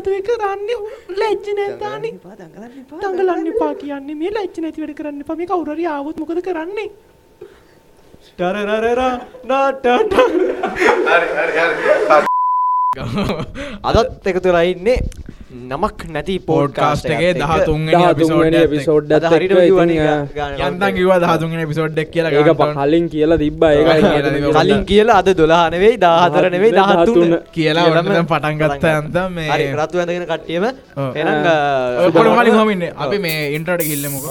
මොනාද එක රන්නේ ලැජ්ජ නැතානේ දඟලන්න පා කියන්නේ මේ ලැජ්ජ නැති වැඩ කරන්න එපා. මේ කවුරු හරි ආවොත් මොකද කරන්නේ? ටරරරරා නාටට. අදත් එකතු රයින්නේ නමක් නැති පෝඩ්කාස්ට එකේ දහ තුන්ගෙන දහතුන්වැනි එපිසෝඩ් අද හරිට යන්තන් කිව දහතුන්ගෙන පිසෝඩ්ඩක් කියලා ඒක ප කලින් කියලා තිබ්බ. තිබ්බා. කලින් කියලා අද දොලා නෙවෙයි දාහතර නෙවෙයි දහතුන. කියලා ඔන්න පටන් ගත්ත ඇන්ත මේ හරි රතු ඇඳගෙන කට්ටියම ඔක්කොම කලින් හමින්න අපි මේ ඉන්ට්‍රට කිල්ලමුක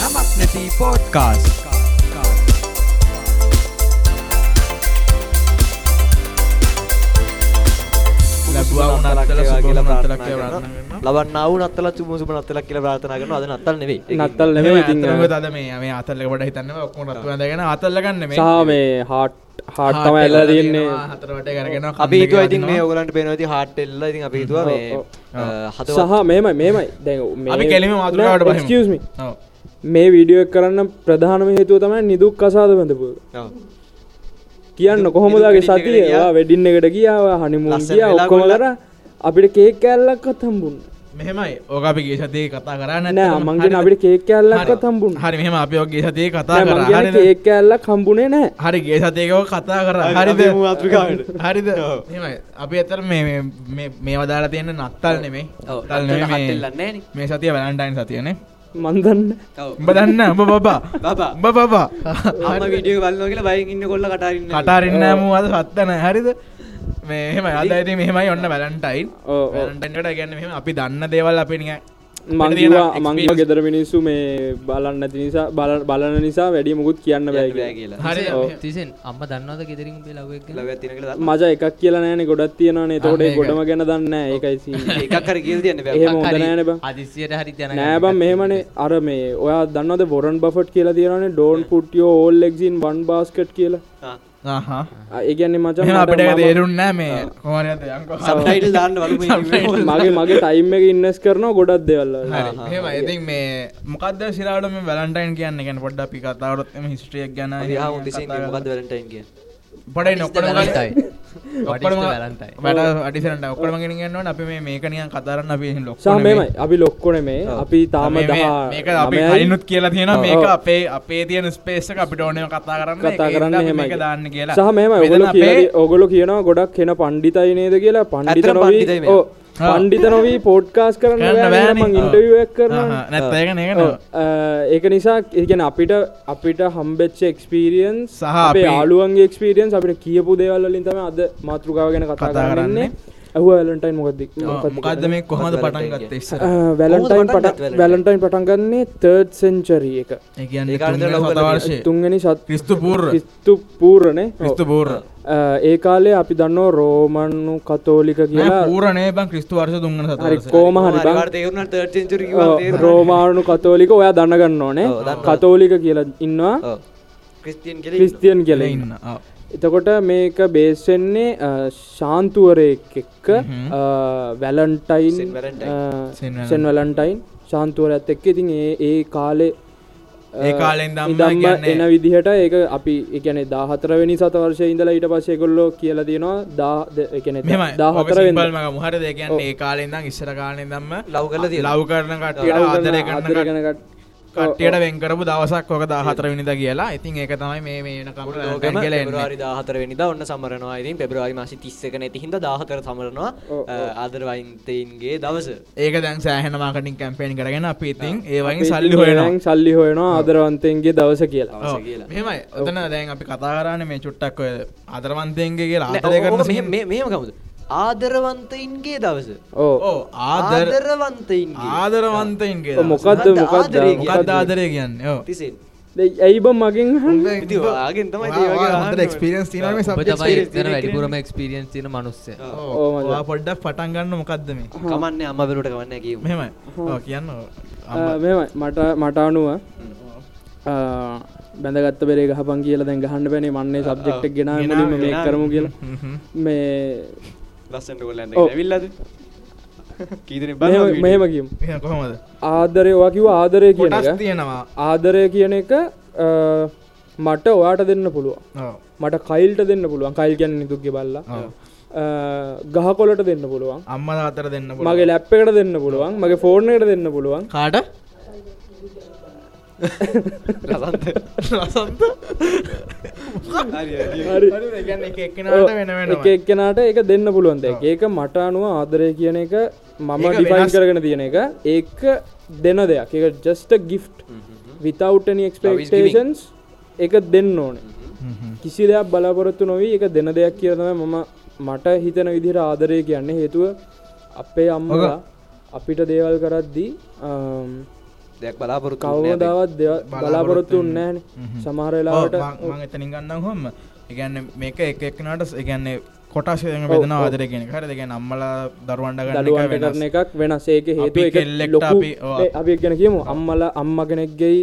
නමක් නැති පෝඩ්කාස් ලබන්නා වූ නත්තල සුබ සුබ නත්තලක් කියලා ප්‍රාර්ථනා කරනවා. අද නත්තල් නෙවෙයි. නත්තල් අද මේ මේ අතල්ලක පට හිතන්න ඔක්කොම රත්තු ඇඳගෙන අතල්ලගන්න මේ හාට් හාට් තම ඇල්ලා තියන්නේ. හතරට කරගෙන අපි හිතුවා ඉතින් මේ ඔයගලන්ට පේනවා ඉතින් හાર્ට් එල්ල. ඉතින් අපි හිතුවා මේ හදවත් සහ මේම මේමයි. අපි කෙලිම. ක්ස්ම මේ වීඩියෝ කරන්න ප්‍රධානම හේතුව තමයි නිදුක් කසාද බඳපු. කියන්න කොහොමදගේ සතිය? ගියා. වෙඩින්න එකට ගියාව හනිමුන් කිය වෙලා ඔක්කොම ගොල්ලා. කර අපිට කේක් කෑල්ලක්වත් හම්බුන් මෙහෙමයි. ඕක අපි ගේ සතිය කතා කරන්න නෑ මංගෙන අපිට කේක් කෑල්ලක්වත් හම්බුන් හරි මෙහම අපි ඔගේ සතිය කතා කර. කේක් කෑල්ලක් හම්බුනේ නෑ. හරි ගේ සතියකව කතා කර. හරි, හරිද? මාතෘකාවට. හරිද? අපි ඇතර මේ මේ මේ වදාලා තියෙන නත්තල් නෙමෙයි. ඔව්, නත්තල් නත්තල් නෙමෙයි හට් මේ- එල්ලන්නේ නෑනේ. මේ සතිය වැලන්ටයින් සතියනේ මන්දන්න ඔව්. උඹ දන්න උඹ බබා. බබා. උඹ බබා. අම්මා වීඩියෝ එක බලනවා කියලා බයෙන් ඉන්න කොල්ල කටාරින්න කටාරන්න මු අද සත්තන හරිද? මේ එහෙම අද ඇති මෙහෙමයි ඔන්න ඔව්. වැලන්ටයින්ට ගැන්න මෙහම. අපි දන්න දේවල් අප නික මංගවා ගෙදර මිනිස්සු මේ බලන්න නැති නිසා බල- බලන නිසා වැඩි මුකුත් කියන්න බෑ කියලා. හරි ඔව්. තිසෙන් අම්ම දන්නවද ගෙදරින්. මජ එකක් කියලා නෑන ගොඩත් තියෙනනේ ඒකයි. ගොඩම ගැන දන්න ඒකයි සීන්. එකක් හරි කියලා තියන්න බෑ. එහෙම හොඳ නෑන බ. අදිසියට හරි යන නෑබම් මෙහෙමනේ. අර මේ ඔයා දන්නවද බොරන් බෆට් කියලා තියෙනනේ ඩෝන් පුට්ියෝ ඕල් ලෙක්සින් වන් බාස්කට් කියලා ආ. හා ආ, ඒ කියන්නේ මචං අපිට තේරුන්නෑ මේ. මගේ මගේ ටයිම් එක ඉන්නස් කරනවා ගොඩක් දෙවල්ල ඉතින් මේ මොකද සිරාට මේ වැලන්ටයින් කියන්න? ගැන පොඩ්ඩ අපි කතාවරත් එම හිස්ට්‍රියක් ගැන මොකද්ද වැලන්ටයින් කියන්නේ? පොඩයි නොක්කට වැලන්ටයින් ඔක්කොම වැලන්ටයින් වැඩ අඩිසරට ඔක්කොම ගෙන ගන්නවන අපි මේ මේකනියන් කතාරන්න අපි ලොක් සාමමයි අපි ලොක්කොන මේ අපි තාම. කලිනුත් කියලා තියෙන මේක. අපේ අපේ තියෙන ස්පේසක අපිට ඕනම කතා කරන්න. කතා ඒක කරන්න හින්දා අපි හෙමයි මේක දාන්න කියලා. සහ මෙම ඔගොල ඔගොල කියනවා ගොඩක් කෙන පණ්ඩිතයි නේද කියලා. පණ්ඩිත පණ්ඩිත නොවී පෝඩ්කාස් කරන්න. ඉන්ටවියක් කරන නැත්ත ඒක නිසා ඉගෙන අපිට අපිට හම්බෙච්ච එක්ස්පීරියන්ස් සහ ආලුවන්ගේ එක්ස්පීරියන්ස් අපිට කියපු දේවල්ලින් තම අද මාතෘකාව ගැන කතා කරන්නේ කරන්නේ. ඇහ වැලටයින් මොකද මොකක්ද මේ කොහොමද පටන් Valentine ගත්ත ඉස්ස වැලටයින් පට වැලටයින් පටන්ගන්නේ තර්ඩ් සෙන්චරී එක තුන්ගනි සත් ක්‍රිස්තු පූර්ව. ක්‍රිස්තු පූරණය ක්‍රිස්තු පූර්ව. ඒ කාලේ අපි දන්නෝ රෝමන්නු කතෝලික කියලා පූරණය බං ක්‍රිස්තු වර්ෂ තුන්වන හරි සතවර්ෂ කෝම හරි හරි බං. වාට තේරුණා third century කිව්වම තේරුණා. රෝමාණු කතෝලික ඔයා දන්නගන්න ඕනේ. කතෝලික කියලා ඉන්නවා. ඔව්. ක්‍රිස්තියන් කියලා ඉන්නවා. ක්‍රිස්තියන් කියල ඉන්න. එතකොට මේක බේස්වෙන්නේ ශාන්තුවරයෙක් එක්ක වැලන්ටයින් සෙන් වැලන්ටයින් ශාන්තුවරඇත් එක්ක. ඉතින් ඒ ඒ කාලේ ඒ කාලෙන් දම්ම එන විදිහට ඒක අපි එකන දාහතරවෙනි සතවර්ශය ඉඳලා ඊට පස්සේ ගොල්ලෝ කියල තියෙනවා දා එකන මෙම දාහතර සිම්පල්ම මුහර දෙකන්න ඒ කාලෙන්දම් ඉස්සර කාලෙන් දම්ම ලව් කරලා තියෙනවා. ලව් කරන කට්ටියට ආදරය කරන කට්ටියට වෙන්කරපු දවසක් ඕක දාහතර විනිද කියලා ඉතින් ඒක තමයි මේ මේ ලෝකෙම කමට කියලා පෙබරවාරි 14 වෙනිදා ඔන්න සමරනවා. ඉතින් පෙබරවාරි මාසේ 31 නැති හින්දා 14 සමරනවා. ආදරවයින්තයින්ගේ දවස. ඒක දැන් සෑහෙන මාකටින් කැම්පේන් කරගෙන අපි ඉතින් ඒ වයින් සල්ලි හොයනවා සල්ලි හොයනවා ආදරවන්තයන්ගේ දවස කියලා දවස ඔව්. කියලා. මෙහෙමයි ඔතන දැන් අපි කතා කරන්න මේ චුට්ටක් ඔය ආදරවන්තයන්ගේ කියලා ආදරය කරන මෙහෙම- මෙහෙම ගමුද? ආදරවන්තයින්ගේ දවස. ඕ ඕ ආදර ආදරවන්තයින්ගේ. මොකක්ද ආදරේ මොකක්ද ආදරය කියන්නේ? ඔව්. තිසෙන්. ඇයිබ මගින් මේ එතන තියෙන වැඩිපුරම එක්ස්පීරියන්ස් තියෙන මනුස්සය. ඔව්. ඕ, මචං. ඔයා පොඩ්ඩක් පටන් ගන්න මොකක්ද මේ? කමන්නේ කමන්නේ කියමු. මෙහෙමයි. ඔව් කියන්න මෙහෙමයි. මට මට අනුව බැඳගත්ත බෙරේ ගහපන් කියලා දැන් ගහන්න බැනේ. මන්නේ සබ්ජෙක්ට් එක ගෙනා ගෙනාව. කරමු කියලා. මේ ඔව්. ඇඳගෙන ඇවිල්ලාද? කී දෙනෙක් මෙහෙම බලනවද මෙහෙම කියමු. එහෙනම් කොහොමද? ආදරය ඔයා කිව්වා ආදරය කියන තියෙනවා. ආදරය කියන එක මට ඔයාට දෙන්න පුළුවන්. මට කයිල්ට දෙන්න පුළුවන්. කයිල් කියන්න නිදුක්ගේ බල්ලා. ගහකොලට දෙන්න පුළුවන්. අම්ම අතර දෙන්න පුළුවන්. මගේ ලැප් එකට දෙන්න පුළුවන්. මගේ ෆෝර්න එකට දෙන්න පුළුවන්. කාට කියන්නේ එක එක්කෙනාට එක දෙන්න පුළුවන් දෙයක්. ඒක මට අනුව ආදරය කියන එක මම ඒක ඩිෆයින්. කරගෙන තියෙන එක. ඒක දෙන දෙයක්. එක ජස්ට ගිෆ්ට් විතවටන එක්ස්පේෂන්ස් එක දෙන්න ඕනේ. කිසි දෙයක් බලාපොරොත්තු නොවී එක දෙන දෙයක් කියනම මම මට හිතන විදිහට ආදරය කියන්නේ. හේතුව අපේ අම්මලා අපිට දේවල් කරද්දී දෙයක් නැහැ කවදාවත් දෙව- බලාපොරොත්තු උන්නෑන සමහර වෙලාවට මං එතනින් ගන්න හොම එකන්න මේක එක එක්නට එකන්නේ කොටස් බෙදන ආදර කියෙන හර දෙක අම්මලා කරන ගන්න එකක් වෙනස්. ඒක හේතු කෙල්ලෙක්ට ලොකු අපි- ගැන කියමු. අම්මල අම්ම කෙනෙක්ගෙයි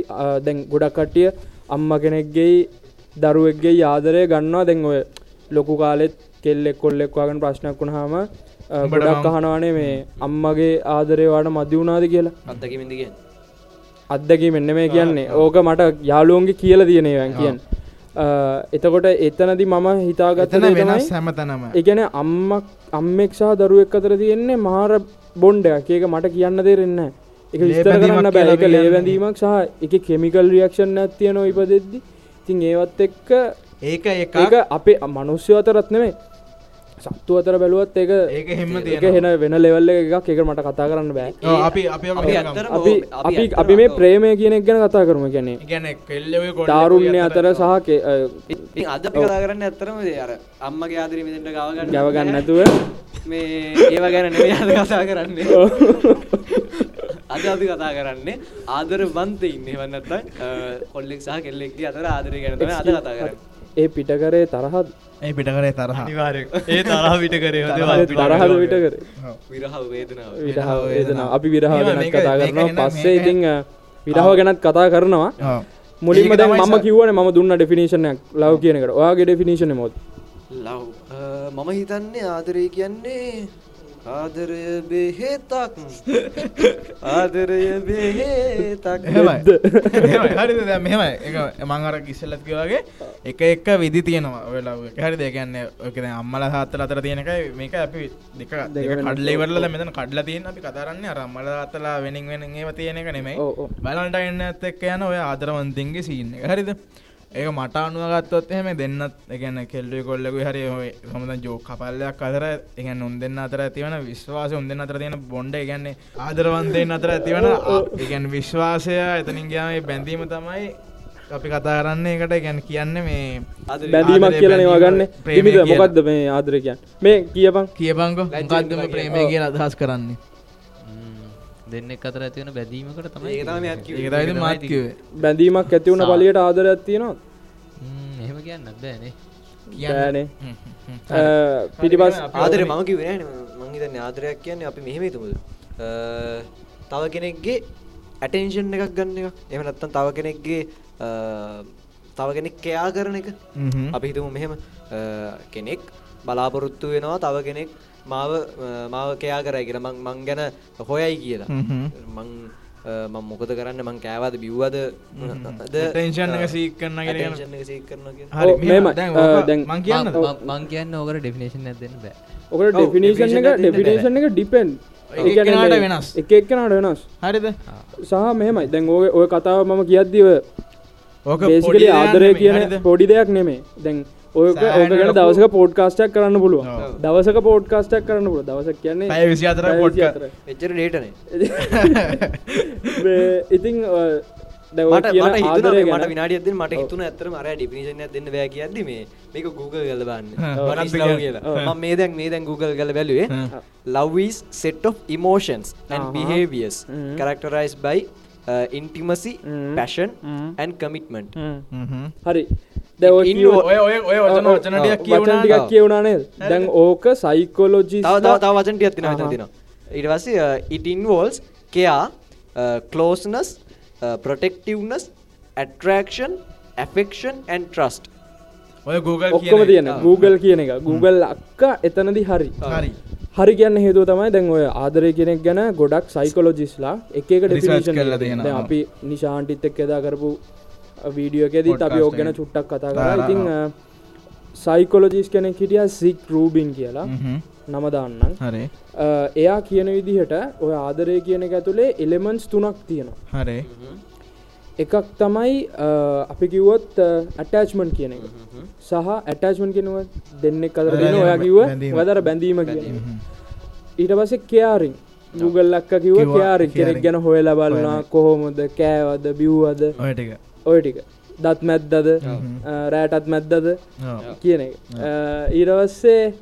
දැන් ගොඩක් කට්ටිය අම්ම කෙනෙක්ගෙයි දරුවෙක්ගේ ආදරය ගන්නවා. දැන් ඔය ලොකු කාලෙත් කෙල්ලෙක් කොල්ලෙක් වගන ප්‍රශ්නයක් වුණහම ආ, ගොඩක් අහනවානේ මේ අම්මගේ ආදරයවාට මදි වුණාද කියලා. අත්දැකීමෙන්ද කියන්නේ අත්දැකි මෙන්න මේ කියන්නේ ඕක මට යාලුවන්ගේ කියල තියනවන් කියන්න. එතකොට එතනදි මම තමයි වෙනස් හැමතනම. එකන අම්ම අම්මෙක් සහ දරුවෙක් අතර තියෙන්නේ මාර බොන්්ඩයක් ඒක මට කියන්න දෙරෙන්න එක විස්තර කරන්න බෑ. එක. ලේවැඳීමක් සහ එක කෙමිකල් රියක්ෂන් ඇතියන ඉපදෙද්දි. තින් ඒවත් එක්ක ඒක එක අපේ මනුස්්‍ය අතරත් නෙමේ සත්තු අතර බැලුවත් ඒක ඒක හෙම එක හෙන වෙන ලෙවල්ල එකක් එක මට කතා කරන්න බෑ. අපි අපි අපි අපි මේ ප්‍රේමය කියනෙක් ගැන කතා කරම. ගැනේ තාරුණ්‍ය අතර සහ අද අපි කතා කරන්න ඇත්තරම අර අම්මගේ ආදරේ මෙතෙන්ට ගව ගන්න ගැව ගන්න නැතුව? මේ ඒව ගැන නෙමෙයි අද කතා කරන්නේ. අද අපි කතා කරන්නේ ආදර වන්ත ඉන්නේ නැත්නම් කොල්ලෙක් සහ කෙල්ලෙක්ගේ අතර ආදරය ගැන තමයි අද කතා කරන්නේ ඒ පිට කරේ තරහත් ඒ පිට කරේ තරහ ඒ තරහ විට කරේ තරහද විට කරේ විරහ වේදනා අපි විරහ මේක- කතා කරනවා. පස්සේ ඉතිං විරහ ගැනත් කතා කරනවා. ඔව්. මුලින්ම මම ස- කිව්වනේ මම දුන්න ඩෙෆිනිෂනයක් ලව් කියනකට ඔයාගේ ඩෙෆිනිෂන මොද ලව් මම හිතන්නේ ආදරය කියන්නේ ආදරය බෙහෙතක්. ආදරය බෙහෙතක්. හරිද? දැන් මෙහෙමයි. එක මං අර ඉස්සෙල්ලත් කිව්වා වගේ එක එක විදි තියෙනවා. ඔය ලව් එක හරිද? ඒ කියන්නේ ඔක දැන් අම්මලා තාත්තලා අතර තියෙන එකයි. මේක අපි දෙක දෙක. කඩලා ඉවරලා දැන් මෙතන කඩලා තියෙන අපි කතා කරන්නේ අර අම්මලා තාත්තලා වෙනින් වෙනින් ඒව තියෙන එක නෙමෙයි. වැලන්ටයින් එකත් එක්ක යන ඔය ආදරවන්තින්ගේ සීන් එක. හරිද ඒක මට අනුව ගත්තොත් එහෙම දෙන්නත් ඒ කියන්නේ කෙල්ලුයි කොල්ලෙකුයි හරි සමහරවිට ජෝක් කපල්ලයක් අතර ඒ කියන්නේ උන් දෙන්න අතර ඇතිවන විශ්වාසය උන් දෙන්න අතර තියෙන බොන්ඩ් ඒ කියන්නේ ආදරවන්තයින් අතර ඇතිවන කියන්නේ විශ්වාසය එතනින් ගියාම මේ බැඳීම තමයි අපි කතා කරන්නේ ඒකට ඒ කියන්නේ කියන්නේ මේ බැඳීමක් ආදරය, කියලා නවා ගන්න බැඳීම, ප්‍රේමය දිමිද කියලා. මොකක්ද මේ ආදරය කියන්න? මේ කියපන්. කියපංකො. මොකද්ද මේ කියලා. ප්‍රේමය කියලා අදහස් කරන්නේ දෙන්නෙක් අතර ඇතිවන බැදීමකට තමයි මාත් කිව්වේ බැඳීමක් ඇති වුණ සා- පලියට ආදරයක් තියෙනවා ම්, එහෙම කියන්නත් බෑනේ. හ්ම්. පිටිපස් ආදරය මම කිව්වේ නෑනේ. මං හිතන්නේ ආදරයක් කියන්නේ අපි මෙහෙම හිතමුද? අ, තව කෙනෙක්ගේ ඇටෙන්ෂන් එකක් ගන්න එක. එහෙම නැත්නම් තව කෙනෙක්ගේ අ, තව කෙනෙක් කෙයා කරන එක. හ්ම් හ්ම්. අපි හිතමු මෙහෙම අ, කෙනෙක් බලාපොරොත්තු වෙනවා තව කෙනෙක් මාව මාව කෙයා කරයි කියලා මං මං ගැන හොයයි කියලා. මං මං මොකද කරන්න? මං කෑවද බිව්වද? අ, ඕක දැන්- මං කියන්නද? මං- කියන්න ඕකට ඩෙෆිනේෂන් ඇත් දෙන්න බෑ. ඔකට ඩෙෆිනිෂන් definition එක ඩෙෆිනේෂන් එක ඩිපෙන්් එක එක්කෙනාට වෙනස්. එක එක්කනට වෙනස්. හරිද? සහ මෙහෙමයි. දැන් ඔය ඔය කතාව මම කියද්දිව ඕක ආදරය කියන? පොඩි දෙයක් නෙමේ දැන් ඔය ඕක ගැන දවසක පෝඩ්කාස්ටක් කරන්න පුළුව. දවසක පෝඩ්කාස්ටක් කරන්න පුළුව දවසක් කියන්නේ පැය 24ක් පැය podcast. 24. එච්චර ඩේටනේ මේ ඉතින් ඔය දැන් ඔය මට කියන මට හිතුණා ආදරය මේ මට ගැන විනාඩියක් දෙන්න මට හිතුණා ඇත්තටම අර ඩිෆිනිෂන් එකක් දෙන්න බෑ කියද්දි මේ මේක Google කියන්නේ? කියලා. මම මේ දැන් මේ දැන් Google කරලා බැලුවේ. is set of emotions and behaviors characterized by uh, intimacy, passion and commitment. හරි දැන් ඔය ඉන්න කියව- ඔය ඔය ඔය වචන ඔව්, වචන ඔව්, ටිකක් වචන කියවුණා ටිකක් කියවුණා නේද? දැන් ඕක සයිකොලොජි තව තව තව වචන ටිකක් තියෙනවා මෙතන ආහා. තියෙනවා. ඊට පස්සේ uh, it involves care, uh, closeness, uh, protectiveness, attraction, affection and trust. ඔය Google ඔක්කොම තියෙන. Google කියන එක. Google අක්ක එතනදි හරි. හරි. හරි කියන්න හේතුව තමයි දැන් ඔය ආදරය කෙනෙක් ගැන ගොඩක් සයිකොලොජිස්ලා එක එක Research ඩෙෆිනිෂන් කරලා. දැන් අපි නිශාන්ටිත් එක් එදා කරපු වීඩියෝ එකෙදිත් අපි ඕක ගැන. චුට්ටක් කතා කරා. ආ. සයිකොලජිස් කෙනෙක් හිටිය සික් රූබින් කියලා. නම දාන්නම්. හරි. එයා කියන විදිහට ඔය ආදරය කියන එක ඇතුළේ එලෙමන්ස් තුනක් තියෙනවා. හරි. එකක් තමයි අපි කිව්වොත් ඇටච්මන් කියන එක. සහ ඇටච්මන් කෙනව දෙන්නෙක් අදර දෙන ඔයා කිව්ව බැඳීම. වදර බැඳීම කියන ඊට පස්සේ කයාරින් ගුගල්ලක්ක කිව්වා, කයාරින් කෙනෙක්. ගැන හොයලා බලන්නා කොහොමද කෑවද බිව්වද. ඔය ටික ඔය ටික. දත් මැද්දද රෑටත් මැද්දද. කියන එක. ඊරවස්සේ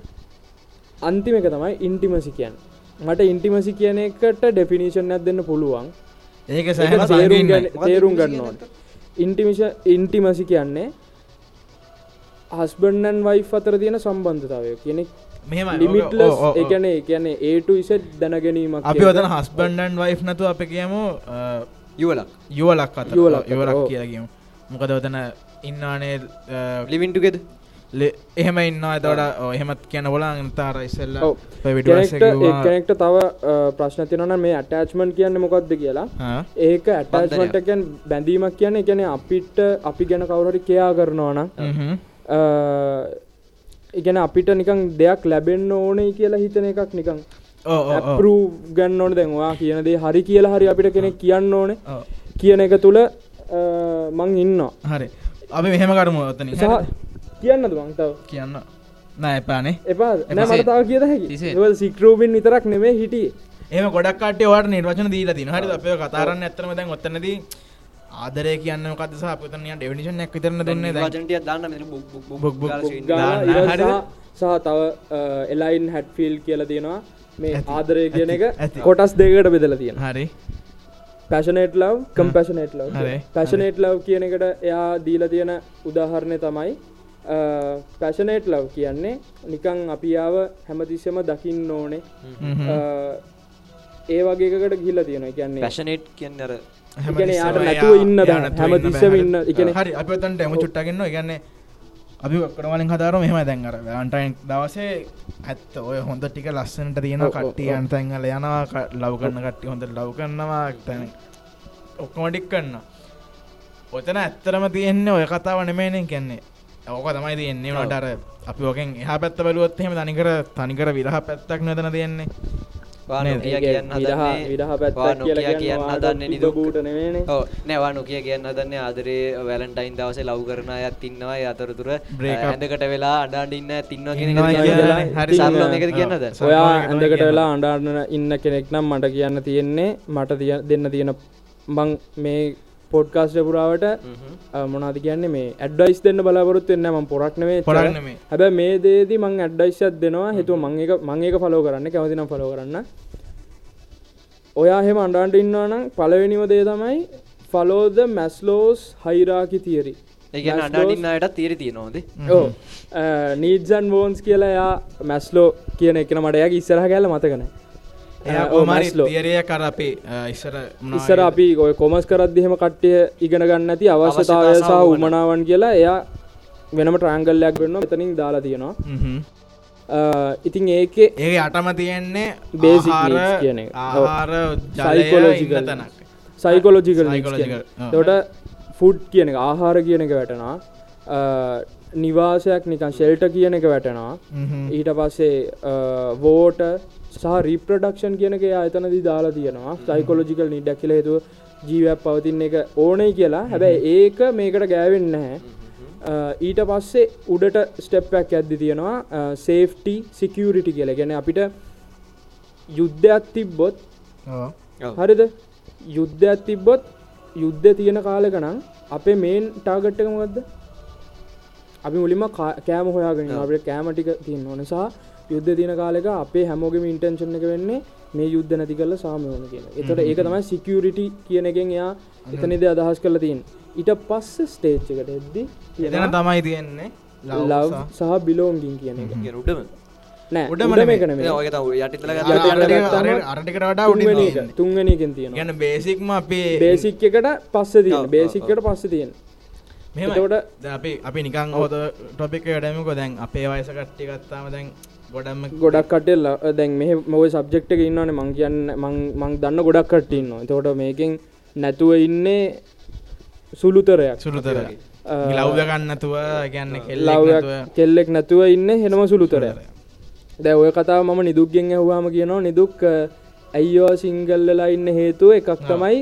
අන්තිම එක තමයි ඉන්ටිමසි කියන්න. මට ඉන්ටිමසි කියන එකට ඩෙෆිනිෂන් ඇත් දෙන්න පුළුවන්. ඒක තේරුම් ගන්න- මොකක්ද තේරුම් intimacy ගන්න ඕන. ඉන්ටිමිෂ ඉන්ටිමසි කියන්නේ හස්බන්ඩන් වයි අතර තියෙන සම්බන්ධතාවය. කෙනෙක් මෙහෙම ලිමිටලස් එකන කියන ඒට ඉසට් දැනගැනීමක් අපි ඔතන හස්බන්ඩන් වයිෆ් නතු අප කියමු යුවලක්. යුවලක් අත යුවලක් යුවලක්. කියලගම මොකද ඔතන ඉන්නානේ ලිවින්ටුගෙද එහෙම ඉන්න තවට එහෙමත් කියන බොලා තාර ඉස්සල්ල කෙනෙක්ට තව ප්‍රශ්න තියනන මේ ඇටච්මන්් කියන්න මොකක්ද කියලා. ඒක ඇටස්මටකන් බැඳීමක් කියන එකන අපිට අපි ගැන කවුරට කයා කරනවාන ඉගැන අපිට නිකං දෙයක් ලැබෙන්න්න ඕනේ කියලා හිතන එකක් නිකං ඇපරූ ගන්න ඕන. දැන්වා කියනදේ හරි කියලා හරි අපිට කෙනෙක් කියන්න ඕනේ. කියන එක තුළ මං ඉන්න හරි. අපි මෙහෙම කරමු ඔතන සහ කියන්නද මංතාව කියන්න. නෑ එපානේ. එපා. නෑමතාව කිය හැකි. සික්රූබින් විතරක් නෙමේ හිටිය. එම ගොඩක් කට වට නිර්වචන දීලා තින හරි අප කතාරන්න ඇතරම දැන් ඔත්තනද ආදරය කියන්න කදස අපතනය ඩෙවිනිශන් යක් විතරන දෙන්න? දැ වචනටිය දාන්න? සහ- සහ තව එලයින් හැට්ෆිල් කියල තියෙනවා මේ. ආදරය කියන එක. කොටස් දෙකට බෙදල තියෙන හරි පැශනේට් ලව් කම්පැශනේට් ලව් හරි. පැශනේට් ලව් කියන එකට එයා දීල තියෙන උදාහරණය තමයි පැශනේට් ලව් කියන්නේ නිකං අපියාව හැමතිස්සම දකින්න ඕනේ හ්ම්. අ, ඒ වගේකට ගිල්ල තියෙන කියන්නේ පැෂනේට් කියන්න අර ඉගැන යාට නැතුව ඉන්න හැමතිස්සම ඉන්න එකන හරි අප තන්ට එම චුට්ටගන්න ගන්න අපි ඔක්කරවලින් හදාර මෙහම දැන්ගර වන්ටයින් දවසේ ඇත්ත ඔය හොඳ ටික ලස්සනට තියෙන ඔව්, ඔව්, කට්ටිය අන්තැන්ගල යනවා. ලව් කරන්න කට්ටි හොඳ ලව් කරනවා. තැන ඔක්කොමටික් කන්න ඔතන ඇත්තරම තියෙන්නේ ඔය කතාව නෙමේනෙන් කියන්නේ. ඕක තමයි තියෙන්නේ. වටර අපි ඕකෙන් එහ පැත්ත බලුවත්හෙම තනිකර තනිකර විරහ පැත්තක් නොතන තියෙන්නේ වා නේද? නොකිය කියන්න හදන්නේ විරහ නොකිය කියලා කියන්න කියන්න හදන්නේ හදන්නේ නිදුක් බූට නෙමේනේ ඔව් නෑ වා නොකිය කියන්න හදන්නේ ආදරේ වැලන්ටයින් දවසේ ලව් කරන අයත් ඉන්නවා ඒ අතරතුර. ඇඳකට වෙලා අඬ ඉන්න අයත් ඉන්නවා කියන එක හරි. සරලව මේකද කියන්නද. ඔයා ඇඳකට. වෙලා අඩාන්න ඉන්න කෙනෙක් නම් මට කියන්න තියෙන්නේ මට දෙන්න තියෙන මං මේ පොඩ්කාස්ට පුරාවට මොනාද කියන්නේ මේ ඇඩ්ඩයිස් දෙන්න බලාපොරොත් එන්න ම පොරක්නවේ පොරක් නෙමේ. හැබැ මේ දේදී මං ඇඩ්ඩයිස්ත් දෙනවා. හිතුව මං එක මං ඒක ෆලෝ කරන්න කැමතිනම් ෆලෝ කරන්න. ඔයා හෙම අන්ඩාන්ට ඉන්නවනම් පලවෙනිම දේ තමයි ෆලෝද මැස්ලෝස් හයිරාකි තියරි ඒ කියන්නේ අඬ ඉන්න අයටත් තීරි තියෙනවද? ඕ නීජන් වෝන්ස් කියලා එයා මැස්ලෝ කියන එකන මට යක් ඉස්සරහ කැල මතකන එයා කොමරි තියරය කර අපේ ඉස්සර ඉස්සර අපි ඔය කොමස් කරද්දිහෙම කට්ටිය ඉගෙන ගන්න ඇති අවශ්‍යතාවය සහ උමනාවන් කියලා එයා වෙනම ට්‍රංගල්ලයක් වෙන්න එතනින් දාලා තියෙනවා. ඉතින් ඒකේ ඒ අටම තියෙන්නේ needs කියන Psychological. ඉන්න තැනක්. සයිකොලෝජිකල්. තොට ෆුඩ් කියන එක ආහාර කියන එක වැටෙනවා. අ, නිවාසයක් නිකන් ශෙල්ට කියන එක වැටෙනවා. ඊට පස්සේ වෝට සහ රීප්‍රඩක්ෂන් කියනක අතනදී දාලා තියෙනවා. සයිකොලෝජිකල් නිඩක් කියල හේතුව ජීවයක් පවතින්න එක ඕනයි කියලා. හැබැයි ඒක මේකට ගෑවෙන්න නැහැ. ඊට පස්සේ උඩට ස්ටෙප්පැක් ඇද්දි තියෙනවා සේෆ්ටි සිකියරිටි කියල. ගැන අපිට යුද්ධයක් තිබ්බොත් ඔව්. හරිද? යුද්ධයක් තිබ්බොත් යුද්ධ තියෙන කාලකනම් අපේ මේන් ටාගට්ටකමගත්ද අපි මුලින්ම කෑම හොයාගෙන අපට කෑමටික තියන්න නිසා යුද්ධ තියන කාලෙක අපේ හැමෝගම ඉන්ටෙන්ෂන් එක වෙන්නේ මේ යුද්ධ නැති කරල සාමයෝන කියන එතට ඒක තමයි සිකියරිටි කියන එකෙන් එයා එතනිද අදහස් කරලා තියෙන් ඊට පස්ස ස්ටේච් එකට එද්දි එතන තමයි තියෙන්නේ ලව් සහ බිලෝන්ගින් කියන එක. කියන උඩම නෑ උඩම උඩම නෙමෙයි. එක නෙමෙයි. ඔය තව යටිතල අර- ගත්තා අර ටික- ගත්තාම අර- අර ටිකට වඩා උඩින් තුන්වෙනි එක. තියෙන්නේ. තුන්වෙනි එකෙන් තියෙනවා. ගැන බේසික්ම අපේ බේසික් එකට පස්ස තියෙන බේසික්කට පස්ස තියෙන දැන් අපි අපි නිකන් හොත ටොපික් එකටමක දැන් අපේ වයස කට්ටි ගත්තාම දැන් ගොඩම්ම ගොඩක් කටෙල්ල දැන් මෙහ මොය සබ්ජෙක්් එක ඉන්නවන මං කියන්න මං- දන්න ගොඩක් කට්ටඉන්න තකොට මේකෙන් නැතුව ඉන්නේ සුළුතරයක්. සුළුතර අ, ලව්ව ගන්නතුව ගැන්න ලව්යක් කෙල්ලෙක් නැතුව. ඉන්න හෙනම සුළුතරය දැ ඔය කතාව මම නිදුක්ගෙන් ඇහවාම කියනවා නිදුක් ඇයිෝ සිංගල්ලලා ඉන්න හේතුව එකක් තමයි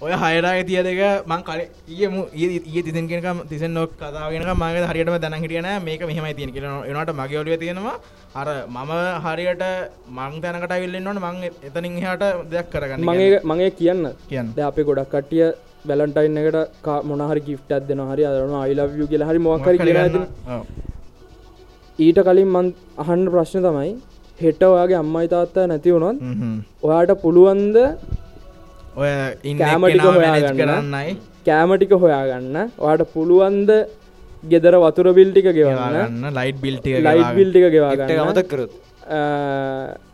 ඔය හයරාග තිය දෙක මං කල ඒම ඒ තිසන් කෙනක තිසන් නොක් කතාගෙන මගේ හරියටම දැන හිටියන මේක මෙහමයි තියෙන කියෙන එනට මගේ ඔලිය තියෙනවා. අර මම හරියට මං තැනකට විල්ලෙන්න්නට මං එතනින් හට දෙයක් කරගන්න මගේ මගේ කියන්න. කියන්න. අපේ ගොඩක් කටිය බැලන්ටයින් එකට මොනහරි ගිෆ්ට අදන හරි අදරන අයිලව්ය කියල හරි මොකර කියෙන ඊට කලින් මන් අහන්න ප්‍රශ්න තමයි හෙට ඔයාගේ අම්මයි තාත්තා නැති වුණොත් ඔයාට පුළුවන්ද ඔය කෑමටික හොයාගන්න? කරන්නයි. කෑමටික හොයාගන්න. වාට පුළුවන්ද ගෙදර වතුර බිල්ටික ගෙවන්න? ලයිට් බිල්ටි ලයිට් බිල්ටික ගෙවාගන්න. මතක් කරොත්.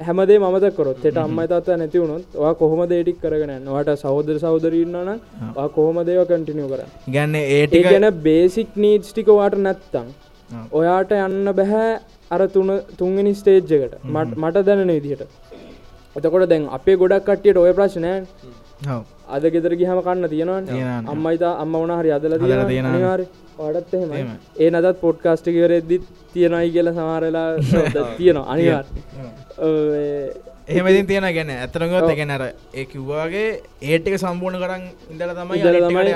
හැමදේ මත කරොත්. ෙට අම්මයි තාත්ත නැති වුණොත් වා කොහොම දේටික් කරගෙන වාට සෞදර සෞදරන්නන කොහොම දේව කටිනිය කර ගැන්න ඒ ඒටික ගැන බේසික් නීඩ්ස් ටික වාට නැත්තං ඔයාට යන්න බැහැ අර තුන තුන්ගනි ස්ටේජ්ජකට මට දැනෙන විදිහට. එතකොට දැන් අපේ ගොඩක් කට්ටියට ඔය ප්‍රශ්නය අද ගෙදර ගිහම කන්න තියෙනවා. අම්මයිතා අම්ම වන හරි අදල හදලා තියෙන තියෙනවා. හරි වඩත් එහෙම. ඒ නදත් පොඩ්කාස්ටිකවරෙද්දි තියෙනයි කියල සමාරලා තියෙනවා. අනිවාර් එහෙමතින් තියෙන ගැන ඇතරගොත් ගැනර ඒ කිව්වාගේ ඒටික සම්පූර්ණ කරන්න ඉඳල තමයි ඉඳලා තමයි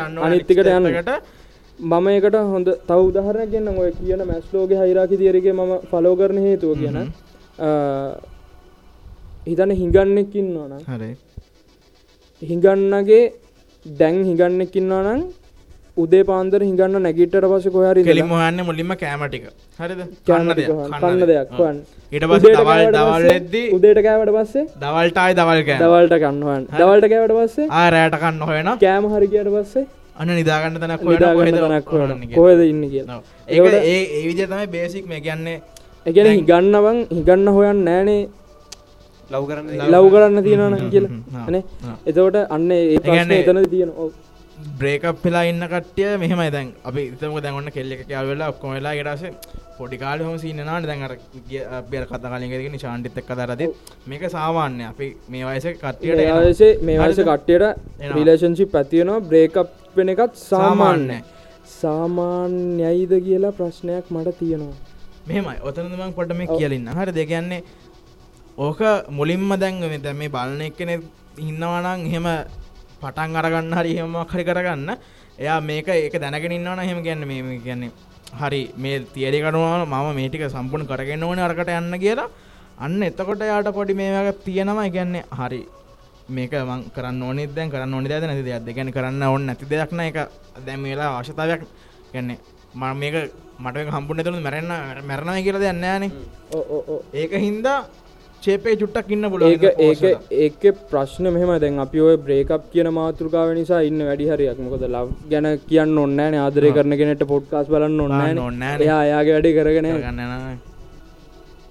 මම එකට හොඳ තව උදාහරණයක් ගන්න ඔය කියන මැස්ලෝගේ හයිරාකි තියරගේ ම ෆලෝ කරන හේතුව කියන හිතන හිඟන්නෙක්කින්න ඕන හරි. හිඟන්නගේ දැන් හිඟන්නෙක්කින්නවා නම් උදේ පාන්දර හිඟන්න නැගිටට පස කොහරි කෙලිම හන්න මුලින්ම කෑමටික හරිද? කන්න කන්න දෙයක්. වන් ඊට පස්සේ දවල් දවල් වෙද්දී උදේට කෑවට පස්සේ දවල්ටයි දවල් දවල්ට කන්නවන් දවල්ට කෑවට පස්සේ ආ රෑට කන්න හොයන කෑම හරිගයට පස්සේ අන්න නිදාගන්න තැනක් හොයන. කොහෙද ඉන්න කියලා. ඒ ඒ ඒ විදිහ තමයි බේසික් මේ කියන්නේ එකන හිගන්නවන් හිගන්න හොයන් නෑනේ ලව් කරන්න ලව් කරන්න. තියෙනවන කියලා. නේ? එතකොට අන්න ඒ එතන තියෙන ඔව්. බ්‍රේකප් වෙලා ඉන්න කට්ටිය මෙහෙමයි. දැන් අපි හිතමුක දැන් ඔන්න කෙල්ල එක කෑ වෙලා ඔක්කොම වෙලා ඊට පස්සේ පොඩි කාලේ හොම සීන් එනවානේ. දැන් අර ගිය- අපි අර කතා කලින් එකදී නිශාන්තිත් එක්ක කතාරදී මේක සාමාන්‍යයි. අපි මේ වයසේ කට්ටියට මේ. වයසේ මේ වයස හරිද? කට්ටියට එනවා. රිලේෂන්ශිප් ඇතියෙනවා බ්‍රේකප් වෙන එකත් සාමාන්‍ය සාමාන්‍යයි. සාමාන්‍යයිද කියලා ප්‍රශ්නයක් මට තියෙනවා. මෙහෙමයි. ඔතනද මං පොඩ්ඩ මේ කියලින්න හරි දෙ කියන්නේ ඕක මුලින්ම දැන් මේ දැන් මේ බලන එක්කෙනෙ ඉන්නවනම් එහෙම පටන් අරගන්න හරි එහෙමක් හරි කරගන්න. එයා මේක ඒක දැනගෙන ඉන්නවනම් එහෙම කියන්නේ මේ කියන්නේ හරි මේ තියරි කනුව මම මේ ටික සම්පූර්ණ කරගෙන ඕනේ අරකට යන්න කියලා. අන්න එතකොට යාට පොඩි මේ වගේ තියෙනවා. කියන්නේ හරි මේක මං කරන්න ඕනෙත් දැන් කරන්න ඕනේ දෙයක් නැති දෙයක්. කියන්නේ කරන්න ඕනේ නැති දෙයක් නෑ ඒක දැන් මේ වෙලාව අවශ්‍යතාවයක් කියන්නේ මම මේක මට හම්බුනේ නැතුණු මැරෙන්න මැරෙනවා කියලා දෙයක් නෑනේ. ඔව් ඔව් ඔව් ඒක හින්දා චේපේ චුට්ටක් ඉන්න පුළුවන්. ඒක ඒක ඒක ප්‍රශ්න මෙහම දැන් අපි ඔය බ්‍රේකප් කියන මාතෘකාව නිසා ඉන්න වැඩි හරියක් මොකද ලව් ගැන කියන්න ඔන්නෑ ආදරය කරන කෙනෙට පොඩ්කාස් බලන්න ඕනේ ඔන්නෑ නෑනේ. එයා අයාගේ වැඩි කරගෙන ගන්න.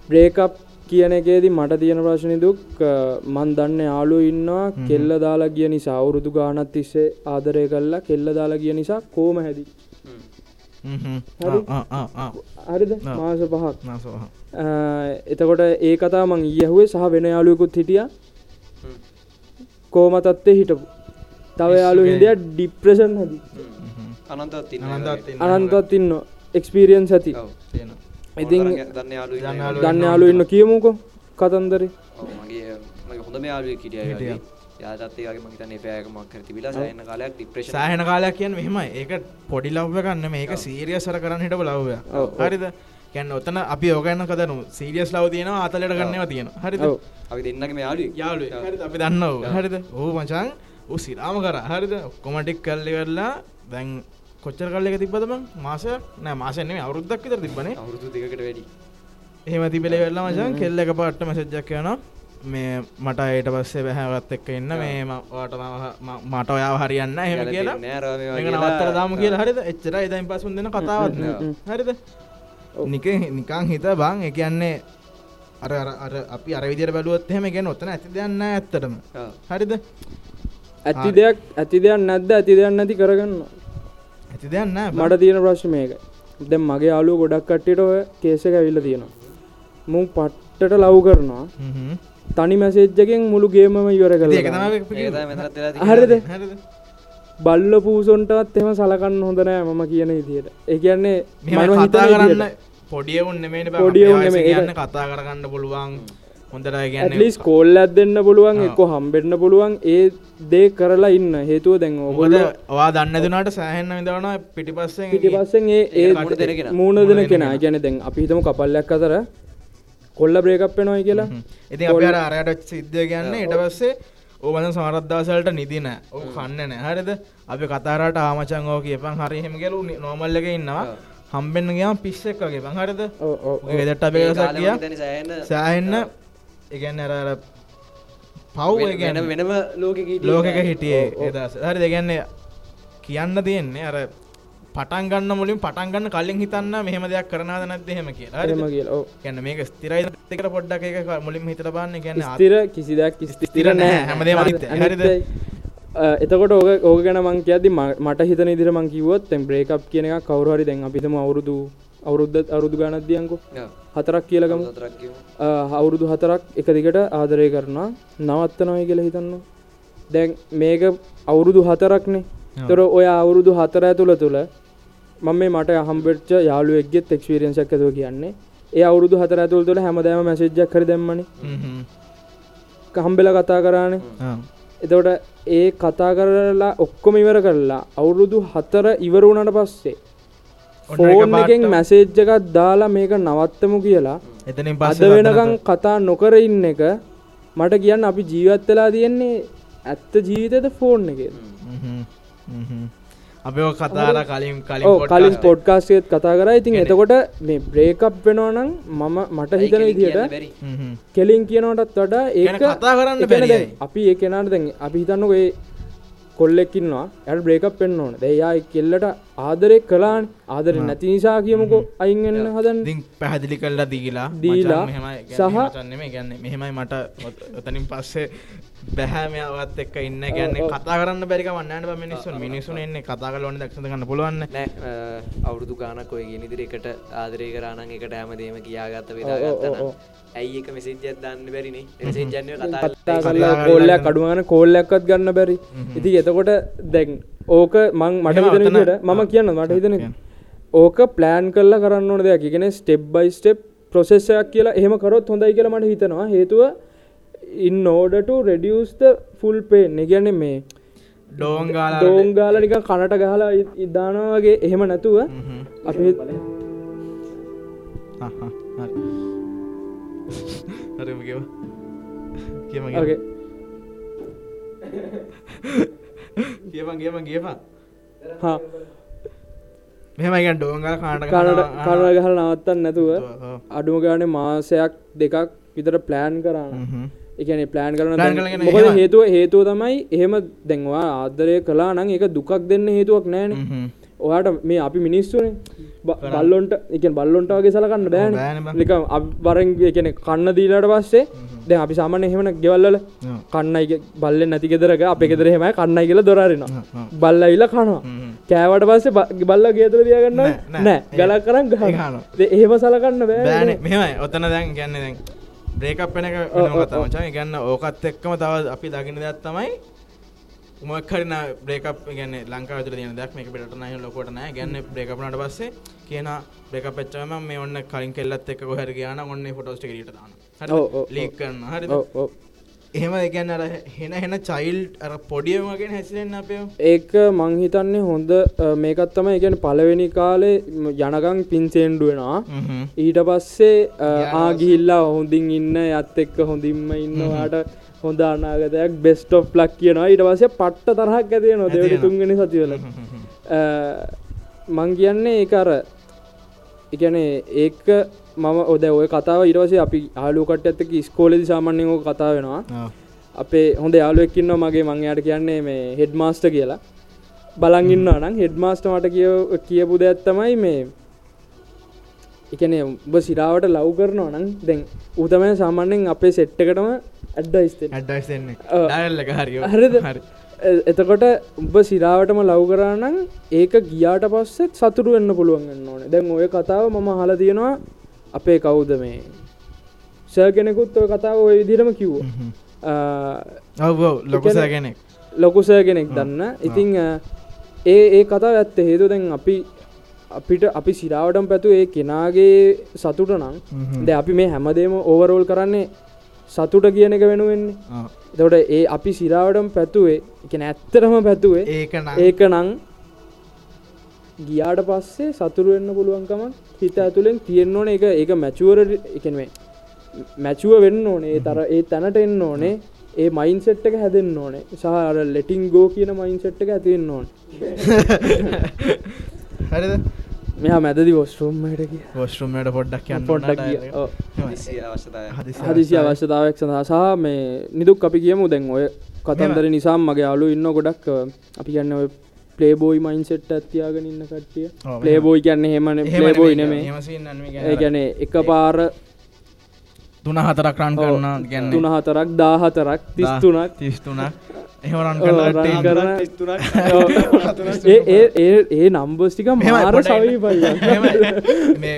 බ්‍රේකප් කියන එකේදී මට තියෙන ප්‍රශ්න දුක් මන් දන්න යාලු ඉන්නවා කෙල්ල දාලා ගිය නිසා අවුරුදු ගානත් තිස්සේ ආදරය කල්ලා කෙල්ල දාලා ගිය නිසා කෝම හැදි? හ්ම් හ්ම්. හරි. ආ ආ ආ. හරිද? මාස පහක්. එතකොට ඒ කතා මං ඊයහුවේ සහ වෙන යාලුවකුත් හිටිය. කෝම තත්වේ හිටපු. තව යාලු හිදිය ඩිප්‍රෂන් හදි. අනන්තවත් අනන්තවත් ඉන්න. අනන්තත් ඉන්න එක්ස්පිරියන්ස් ඇති. තියෙනවා. ඉතින් දන්න යාලු ඉන්න කියමුකෝ කතන්දර. සෑහෙන කාලයක් කියන්න මෙහෙමයි. ඒක පොඩි ලව්ව ගන්න මේක සීරියසර කරන්න හිටපු ලව්ව හරිද? කියන්න ඔතන අපි ඕකන්න කදනු. සීරියස් ලව තියෙනවා අතලට ගන්නවා තියෙනවා. හරිද. අපි දෙන්නගේ මේ යාලු යාලු හරිද? අපි දන්නව. හරිද? ඕ මචන් ඌ සිරාම කර. හරිද? ඔක්කොමටික් කල්ලි වෙරලා දැන් කොච්චර කල්ල එක තිබදම මාස නෑ මාසන්නේ අවුරුද්දක් විතර තිබනේ අවුරුදු දෙකට වැඩි. එහෙම තිබෙල වෙල්ලා මචන් කෙල්ල එක පාට්ට මසජ්ජක් යනවා මේ මට අයට පස්සේ බැහැවත් එක්ක ඉන්න මේ වාට මට ඔයාව හරියන්න එහෙම කියලා. නවත්තර දාම කියලා. හරිද? එච්චර එදයින් පසුන් දෙන කතාවත් නෑ. හරිද? නික නිකං හිත බං එක කියන්නේ අර අර අර අපි අර විදියට බැලුවොත් එහෙම ගැන ඔතන ඇති දෙන්න ඇත්තටම. හරිද? ඇති දෙයක් ඇති දෙයක් නැද්ද? ඇති දෙයක් නැති කරගන්න ඇති දෙන්න මට තියෙන ප්‍රශ්න මේක. දැන් මගේ යාලුව ගොඩක් කට්ටියට ඔය කේස එක ඇවිල්ලා තියෙනවා. මුන් පට්ටට ලව් කරනවා. තනි මැසේජ්ජකෙන් මුළු ගේමම ඉවර ඒක කරලා තමයි ඒක තමයි මෙතනත් වෙලා තියෙන්නේ. හරිද? හරිද? බල්ල පූසොන්ටත් එම සලකන්න හොඳනෑ මම කියන ඉදියට ඒ කියන්නේ මෙහෙම මම කතා හිතන කරන්න පොඩියවුන් නෙමෙයි, කියන්න ඒක- කතා කරගන්න පුළුවන් හොඳට ඇටලිස් කෝල්ලත් දෙන්න පුළුවන්. එක්ක හම්බෙන්න්න පුළුවන් ඒ දේ කරලා ඉන්න. හේතුව දැන් ඔගොල්ල වා දන්න දෙනට සෑහෙන්න්න විදවන පිටිපස්සෙන් පිටිපස්සෙන් ඒ ඒ මුණ දෙන කෙනා. ගැන දැන් අපි හිතම කපල්ලයක් අතර කොල්ල බ්‍රේකප් වෙනොයි කියලා. ඉති අප අරයට සිද්ධ කියන්න ඉට පස්සේ ඕබන සමරද්දාසලට නිදින ඕ කන්න නෑ. හරිද? අපි කතාරට ආමචන් කියපන් හරිහෙම ගලු නොමල්ලක ඉන්නවා. හම්බෙන්න්න ගයාම් පිස්සෙක් වගේ පං හරිද? ඔව්, ඔව්, ඔව්. වෙදට අපේසක් කිය සෑහෙන්න එකන්න අර පව් ගැන වෙනම ලෝක ලෝකක හිටියේ එදස් හරි දෙගන්නේ කියන්න තියෙන්නේ අර පටන් ගන්න මුලින් පටන් ගන්න කලින් හිතන්න මෙහෙම දෙයක් කරනාද නැද්ද එහෙම කියලා. එහෙම කියලා ඔව්. කියන්න මේක ස්තිරයි දෙකට පොඩ්ඩක් එක මුලින් හිතට බන්න කියන්න ස්තිර කිසිදයක් ස්තිර නෑ. හැමදේම අනිත්‍යයි. හරිද? එතකොට ඕක ඕක ගැන මං කියද්දි මට හිතන ඉදිර මං කිව්වොත් තැන් බ්‍රේකප් කියන එක කවුරුහරි දැන් අපිතම අවුරුදු අවුරුද්ධ අවුරුදු ගණත්දියන්කු හතරක් කියලගම අවුරුදු හතරක් එක දිගට ආදරය කරනවා. නවත්තනොයි කියලා හිතන්න. දැන් මේක අවුරුදු හතරක්නේ. තොර ඔය අවුරුදු හතර ඇතුළ තුළ මම මේ මට හම්බෙච්ච යාළුවෙක්ගෙත් එක්ස්පිරියන්සක් ඇතුව කියන්නේ. ඒ අවුරුදු හතර ඇතුළ තුළ හැමදෑම මැසිජ්ජක් කර දෙම්මනි. කහම්බෙල කතා කරානේ. එතවට ඒ කතා කරලා ඔක්කොම ඉවර කරලා අවුරුදු හතර ඉවරුණට පස්සේ ෆෝන් එකෙන් පාටම- මැසේජ්ජකත් දාලා මේක නවත්තමු කියලා. එතනින් පස්සේ වෙනකං කතා නොකර ඉන්න එක මට කියන්න අපි ජීවත් වෙලා තියෙන්නේ ඇත්ත ජීවිතද ෆෝන් එක අපි ඔය කතාර කලින් කලින් කලින් podcast පොඩ්කාස්ටේත් කතා කර. ඉතින් එතකොට මේ බ්‍රේකප් වෙනවනම් මම මට හිතන විදියට හ්ම්. කෙලින් කියනවටත් වඩා ඒ කතා කරන්න බැරියයි. අපි ඒ කෙනාට දැන් අපි හිතන්නක ඒ කොල්ලෙක්කින්නවා ඇල් බ්‍රේකප් පෙන්න්න ඕන. දෙයා කෙල්ලට ආදරෙක් කලාන් ආදර නැති නිසා කියමුකෝ අයින්ගන්න හදන් ඉතින් පැහැදිලි කල්ලා දීලා දීලා සහ- මෙහෙමයි මට ඔතනින් පස්සේ බැහැමයාවත් එක්ක ඉන්න. ගැන්නේ කතා කරන්න බැරික වන්නට මිනිස්සුන් මිනිසුන් එන්නේ කතා කලවන දක්ෂ ගන්න පුළුවන් නෑ. අවුරුදු ගානක් ඔය ගෙන ඉදිරි එකට ආදරය කරානන් එකට හැමදේම කියාගත්ත ඔව්. ඇයි එක මෙසිජ්ජත් දන්න බැරිනි කෝල්ලයක් අඩුවන කෝල්ලක්වත් ගන්න බැරි. ඉති එතකොට දැන් ඕක මං මට විදිහට මම කියන්න මට හිතන. ඕක ප්ලෑන් කරලා කරන්න ඕන දෙයක්. ඉගෙන ස්ටෙප් බයි ස්ටෙප් ප්‍රොසෙස්සයක් කියලා එහෙම කරොත් හොඳයි කියලා මට හිතනවා. හේතුව ඉන් ඕඩට රෙඩියස්ද ෆුල් පේ negැන මේ ඩෝංගාල දෝංගාල නික කනට ගහලා ඉදානවගේ එහෙම නැතුව අපි හරිම කිව කියම okay. කියපන් කියපන් කියපන් හා. මෙහමයි ඩෝංගල කාට කනට කනට ගහල නවත්තන්න නැතුව. අඩුම ගාන මාසයක් දෙකක් විතර ප්ලෑන් කරන්න එකන ප්ලෑන් කරන මොකද හේතුව? හේතුව තමයි එහෙම දැන්වා ආදරය කලා නං එක දුකක් දෙන්න හේතුවක් නෑන. ඔයාට මේ අපි මිනිස්සුනේ. බල්ලොන්ට එක බල්ලොන්ට වගේ සලකන්න බෑන බෑනේ බං. නික වරන් කියන කන්න දීලට පස්සේ දැ අපි සාමන එහෙමන ගෙවල්ල කන්නයි බල්ල නැති ගෙදරක අප ගෙදරහෙම කන්නයි කියලා දොරරෙන බල්ල ඉල්ල කනවා. කෑවට පස්සේ බල්ල ගේතුර දියගන්න නෑ, ගලක් කරන්න ඒ ගහ කනවා. එහෙම සලකන්න බෑ මෙමයි ඔතන දැන් ගැන්න දැන් බ්‍රේකප් වෙන එක තමචන් ගන්න ඕකත් එක්කම තව අපි දකින දෙයක් තමයි උමක්හරින බ්‍රේකප් ගැන ලංකා තු න දක් මේක පිට නය ලොකොට නෑ ගැන්න බ්‍රේකප්නට පස්සේ කියන බ්‍රේක පච්චම මේ ඔන්න කලින් කෙල්ලත් එක් හර කියන ඔන්න ෆොටෝස්ට ට දාන ඔව්, ඔව්, ඔව්. ලීක් කරන්න හරි ඔව්, ඔව්. එහෙම දෙකන්න අර හෙන හෙන චයිල් අර පොඩියමගෙන් හැසිරෙන් අපේ ඒක මංහිතන්නේ හොඳ අ, මේකත් තම එකන පලවෙනි කාලේ ම, යනගං පින්සේන්ඩුවෙනවා ඊට පස්සේ අ, ආගිහිල්ලා හොඳින් ඉන්න ඇත් එක්ක හොඳින්ම ඉන්නවාට හොඳ අනාගතයක් බෙස්ට ඔ් ලක් කියනවා. ඊට පස්සේ පට්ට තරහක් ඇතිය නො දෙවනි තුන්ගෙන සතිවල. මං කියන්නේ ඒ අර එකනේ ඒක මම ඔද ඔය කතාව ඉරවසේ අපි ආලුකට ඇත්තක ස්කෝලෙදි සාමාන්‍යයෝ කතා වෙනවා. අපේ හොඳ යාලුවක්කින්න මගේ මංයාට කියන්නේ මේ හෙඩ් මාස්ට කියලා බලංගන්න නම් හෙඩ් මාස්ට මට කිය කියපු දෙයක්ත්තමයි මේ එකන උඹ සිරාවට ලව් කරනවා නම් දැන් උතමය සාමාන්‍යෙන් අපේ සෙට්ටකටම ඇඩ්ඩයිස් හරි එතකොට උඹ සිරාවටම ලව් කරනම් ඒක ගියාට පස්සෙත් සතුරු වෙන්න පුළුවන්ගන්න ඕන. දැන් ඔය කතාව මම හල තියෙනවා අපේ කවුද මේ? සෑ කෙනෙකුත් ඔය කතාව ඔය විදිරම කිව්ව. ඔව ලොකුසෑ කෙනෙක්. ලොකුසය කෙනෙක් දන්න. ඉතිං ඒ ඒ කතා ඇත්ත හේතු දැන් අපි අපිට අපි සිරාවටම් පැතු ඒ කෙනාගේ සතුට නම්. ද අපි මේ හැමදේම ඕවරෝල් කරන්නේ සතුට කියන එක වෙනුවෙන්නේ. තොට ඒ අපි සිරාවටම් පැතුවේ එක ඇත්තරම පැතුවේ ඒක ඒක නං ගියාට පස්සේ සතුරුවෙන්න පුළුවන්කම හිත ඇතුළෙන් තියෙන්න ඕන. එක ඒක මැචුවර එකනේ මැචුව වෙන්න ඕනේ. ඒ තර ඒ තැනට එන්න ඕනේ. ඒ මයින්සෙට් එක හැදෙන්න්න ඕනේ. සහ ලෙටිං ගෝ කියන මයින්සෙට් එක ඇතිවෙන්න ඕන. හරිද? මෙයා මැදදි වොස්ට්‍රෝම්මට කිය පොස්ට්‍රමට පොඩ්ඩක් පොඩ්ඩක් හදිසි අවශ්‍යතාවයක්. සඳහා සහ මේ නිදුක් අපි කියමු. දැන් ඔය කතන්දර නිසාම් මගේ අලු ඉන්න ගොඩක්. අපි කියන්න ඔය පලේබෝයි මයින්සෙට් ඇතියාගෙන ඉන්න කට්ටිය. පලේබෝයි කියන්න හෙමන පලේබෝයි නෙමේ ඒ ගැන එක පාර තුන හතරක් රන් කරන්න ගැන්න තුන හතරක් දාහතරක් තිස්තුනක්. තිස්තුනක්. කරන ඒ ඒ- ඒ ඒ නම්බස්ටික මාර සවීපයි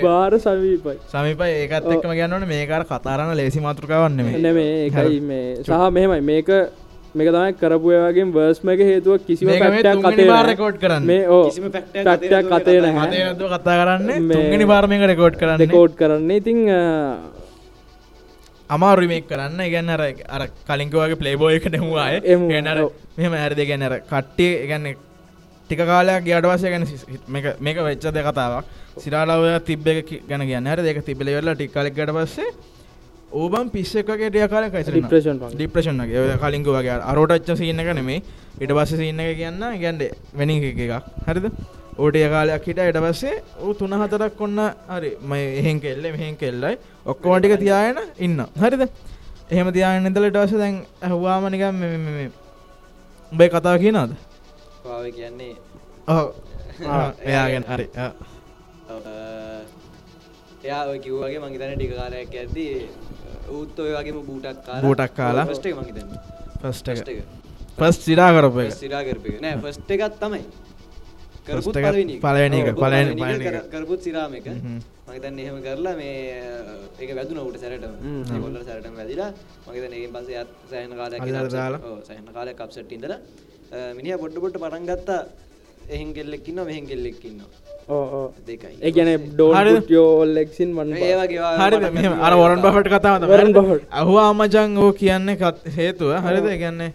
බාර සවීපයි සමිපයි. ඒකත් එක්ම ගන්නවන මේකාර කතාරන්න ලේසි මාතෘකාවන්න නෙමේ එකයි මේ සහ මෙහෙමයි. මේක මේක තමයි කරපුයවාගේ වර්ස්ම එක හේතුව කිසිම පැට්ටයක් කතේ රෙකෝඩ් කරන්න. මේ ඕ පැට්ටයක් කතේ නැහැ. කතා කරන්න. මේ- තුන්ගනි පාර්මයක රෙකෝඩ් කරන්න. දෙකෝඩ් කරන්න. ඉතිං අමාරුමක් කරන්න. ගැන්න අර අර කලින්කවගේ පලේබෝය එක නෙමුවාය එමු. ගැනර. මෙම ඇරද ගැනර කට්ටිය ගැන්න ටික කාලයක් ගියට වසය ගැන මේක වෙච්ච දෙ කතාවක්. සිරාලාව තිබ්බ ගැන ගැන්න හර. දෙක තිබල වෙල්ලා ටික්කාලෙක්ගට පස්සේ ඕබම් පිස්සක්ගේ ටිය කාල කයිස ඩිප්‍රේෂන් ඩිප්‍රේෂන්ගේ ඔය කලින්ක වගේ. අරෝටච්ච සිීන්න එක නෙමේ ඉට පස්ස සින්න එක කියන්න ගැන්ඩ වෙන එකක්. හරිද? ඕටය කාලයක් හිට එට පස්සේ ඌ තුන හතරක් කොන්න හරි ම එහෙන් කෙල්ල මෙහෙන් කෙල්ලයි. ඔක්කෝටික තියායන ඉන්න හරිද? එහෙම තියාන ඉදලට වස දැන් ඇහවාමනිකම් උබේ කතාව කියනද කියන්නේ ඔහ එයාගෙන් හරි. ආ. එයා කිව්වගේ මංහිතන ටික කාලයක් ඇද්දි ඌත් ඔය වගේම බූටක් කාලා. බූටක් කාලා. ෆස්ට එක මහිතන්න ෆස්ට ෆස්ට එක. පස් සිරා කරප එක. සිරා කරපය නෑ ෆස්ට එකත් තමයි. කරපුත් පළවෙනි එක. පළවෙනි එක, පළවෙනි- එක එක. කරපුත් සිරාම එක. හ්ම්. මගේතන්න එහෙම කරලා මේ ඒක වැදුන උට සැරටම. ගොල්ල සැරටම වැදිලා මගේතන ඒකින් පස්සේ සෑහෙන කාලයක් දාලා. ඔව් සෑහෙන කාලයක් අප්සෙට් ඉඳලා මිනිහා පොඩ්ඩ පොඩ්ඩ පටන් ගත්තා එහෙන් කෙල්ලෙක් ඉන්නවා මෙහෙන් කෙල්ලෙක් ඉන්නවා. ඒ ගැන ඩෝල් යෝල්ලෙක්සින් වන්න ඒ වගේ වා- හරි අර වරන් බහට කතාව වරන් බෆට්. අහවා අමජන් ඕ කියන්නේ කත් හේතුව. හරිද? ගැන්නේ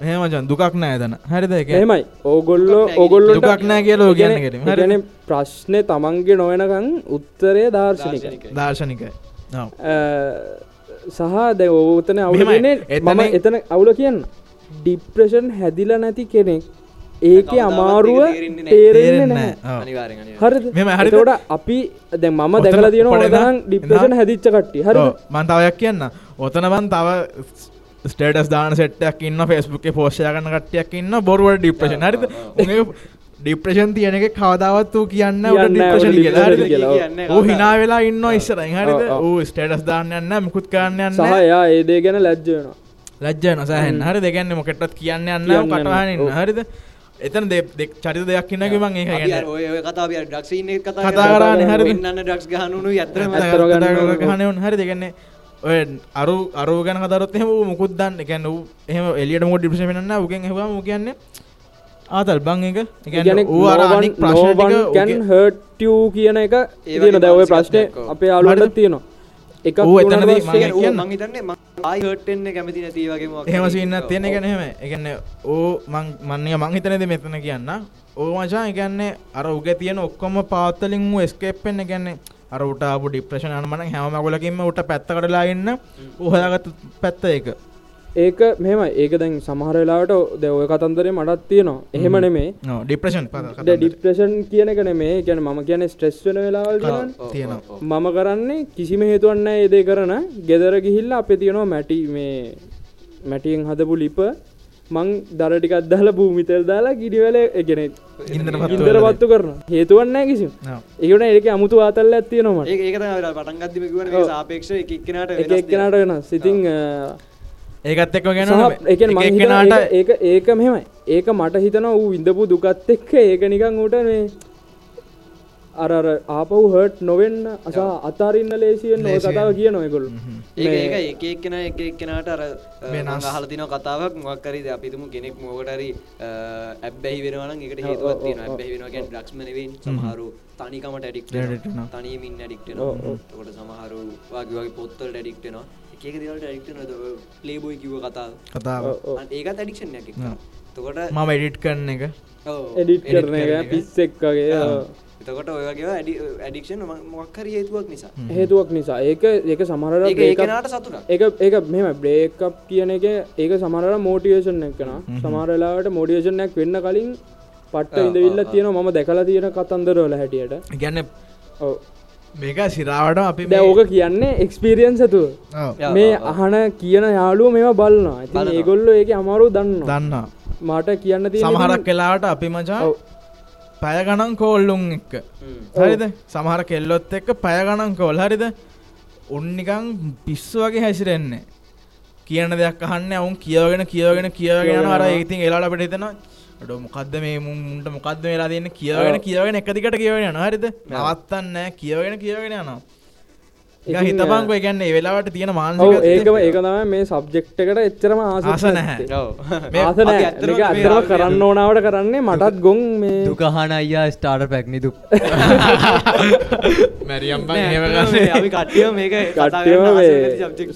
මෙහමජන් දුකක් නෑ දන හරිද? එක එහෙමයි ඕගොල්ලෝ ඔගොල්ලොට දුකක් නෑ කියලා ඔය කියන්නේ කෙරෙම. හරිද? ගැන ප්‍රශ්නය තමන්ගේ නොවනකං උත්තරය දාර්ශනික දාර්ශනිකයි. සහ දැ ඕතන අවුලනේ එතනින්- එතන අවුල කියන්න. ඩිප්‍රෂන් හැදිල නැති කෙනෙක් ඒක අමාරුව තේරෙන්නේ මෙහෙම හරිද? එතකොට අපි දැ මම දැකලා තියෙන ඩිප්‍රෂන් ඉඳන්- හැදිච්ච කට්ටි හරි ඔව්. මන් තවයක් කියන්න ඔතන බන් තව ස්ටේටස් දාන සෙට්ටයක් ඉන්න ෆෙස්බුක් පෝෂය කන්න කට්ටයක් ඉන්න බොරුවට ඩිප්‍රේෂන් හරිද? ඩිප්‍රේෂන් තියන එක කවදාවත් වූ කියන්න හිනා වෙලා ඉන්න ඔව්. ඌ ස්ටේටස් දාන්න යන්න මුකුත් කරන්න යන්න සහ එයා ඒදේ ගැන ලැජ්ජයනවා ලජ්ජ නොසාහන් හරි දෙගන්න මොකටත් කියන්න යන්න. කටහන්න. හරිද එතන දෙ චරිත දෙයක් ඉන්නගේ මං ඒ ඔය ඩ්‍රග්ස් ඉන්නේ කතා කතා කරානේ, හරිද? වෙන්නන්න ඩ්‍රග්ස් ගහනුණු ඕන. ගහනවන් හරි දෙගන්නේ ඔය අරු අරු ගැන කතරත් එහෙම ඌ මුකුත් දන්න එකන්න වූ එහම එලියට මොට ඩිප්ෂ වෙන්න උගෙන් හම කියන්න ආතල් බං එක ගැන ඌ අර අනික් ප්‍රශ්න ටික කැන් හට්ටූ කියන එක ඒ දැව ප්‍රශ්නය. අපේ අලුවටත්? තියෙනවා එකක් ඌ වුණාට එතනදී පස්සේ- මම කියන්න. මං හිතන්නේ මං ආයි හර්ට් වෙන්න කැමති නැති වගේ හරි. සින්න තියෙන. ගැන හෙම එකන්න ඕ මං මන්නය මං හිතනද මෙතන කියන්න ඕ මචා එකන්නේ අර උග තියෙන ඔක්කොම පාත්තලින් වූ ස්කේප්පෙන්න්න ගැන්නේ අර උටාපු ඩිප්‍රේෂන් අනමන හැමගොලකින්ම උට පැත්ත කඩලා ඉන්න උහයාගත් පැත්ත එක ඒක මෙම ඒක දැන් සමහර වෙලාට ද ඔය කතන්දරේ මටත් තියෙනවා. එහෙම නෙමේ ඩිප්‍රේෂන් ඩිප්‍රේෂන් කියන එක නෙමේ ගැන ම කියන ස්ට්‍රෙස් වෙන වෙලාවල් තියෙනවා. මම කරන්නේ කිසිම හේතුවන්න ඒදේ කරන. ගෙදර ගිහිල්ල අප තියෙනවා මැටි මේ මැටියෙන් හදපු ලිප. මං දරටිකත් දාලා භූමිතෙල් දාලා ගිඩිවල එකන ඉන්දර පත්තු කරන හේතුවන්න කිසි ඒකට ඒක අමුතු ආතල්ල ඇත්තියනවා ඒක ඒක තමයි පටන් ගද්දිම කිව්වනේ මේක සාපේක්ෂව එක එක්කෙනාට එක්කෙනට වෙන සිතිං ඒකත් එක්ක ගැන එක එකනාට ඒක ඒක මෙහෙමයි. ඒක මට හිතන වූ ඉඳපු දුකත් එක්ක ඒක නිකං ඌට මේ අරර ආපව් හට් නොවෙන්න අසා අතාරන්න ලේසියෙන් ඔය කතාව කිය නොයකොල් ඒක ඒක එක එක්කෙන එක එක්කෙනට අර වෙනස්. හල තින කතාවක්. මොක්කරද අපිතුම කෙනෙක් මොකටරි ඇබැහි වෙනවන එකට හේතුවත් තියෙන ඇබැහි වෙනගෙන් ඩක්ම නෙවෙන් සමහරු තනිකමට ඇඩික්ට. තනීමින් ඇඩික්ටන කොට සමහරු වගේ වගේ පොත්තල් ඩික්ටනවා එක දිනට ඇඩික්ටන ලේබෝයි කිව කතාව. කතාව. ඒකත් ඇඩික්ෂන් එක තකොට මම එඩිට් කරන එක. එඩිට් කරන එක පිස්සෙක් වගේ එතකොට ඔයගේ ඇඩික්ෂන් මොක්කර හේතුවක් නිසා. හේතුවක් නිසා. ඒක ඒක breakup- ඒකනට සතුන ඒක ඒක මෙම බ්‍රේකප් කියන එක ඒක සමහර මෝටියේෂන් එක්කන සමහරලාට මෝඩියේෂනයක් වෙන්න කලින් පට්ට ඉඳවිල්ල තියෙන ම දැකලා තියෙන කතන්දරවල හැටියට. ඔව්. මේක සිරාවට අපි ඕක කියන්නේ එක්ස්පිරියන්ස් ඇතු මේ අහන කියන යාලුව මේවා බලන්නා ඇති ඒගොල්ල ඒක අමාරු දන්න දන්නා මට කියන්න සමහරක් කලාට අපි මචා ඔව්. පැය ගණන් කෝල්ලුන් එක්ක හරිද? සමහර කෙල්ලොත් එක්ක පැය ගණන් කෝල්. හරිද? උන්නිකං පිස්සු වගේ හැසිරෙන්නේ. කියන දෙයක් අහන්න ඔවුන් කියවගෙන කියවගෙන කියවගෙන අර ඉතින් එලාට අපට හිතෙන ඩ මොකක්ද මේ මුන්ට මොකක්ද වෙලා දෙන්න? කියවගෙන කියවගෙන එකදිකට කියවගෙන හරිද? නවත්තන්න කියවගෙන කියවගෙන යනවා හිතපංක එකන්නේ වෙලාවට තියෙන ඔව මාන්සික ඒකම ඒක තම මේ සබ්ජෙක්් එකට එච්චරම ආස ආස නැහැ. මේ ආසන අපි ඇත්තටම මේ අතරම ආවේ කරන්න ඕනාවට කරන්නේ මටත් ගොන් මේ දුකහන අයියා ස්ටාර්ට පැක්නිදු මැරියම් අපි කට්ටිය මේක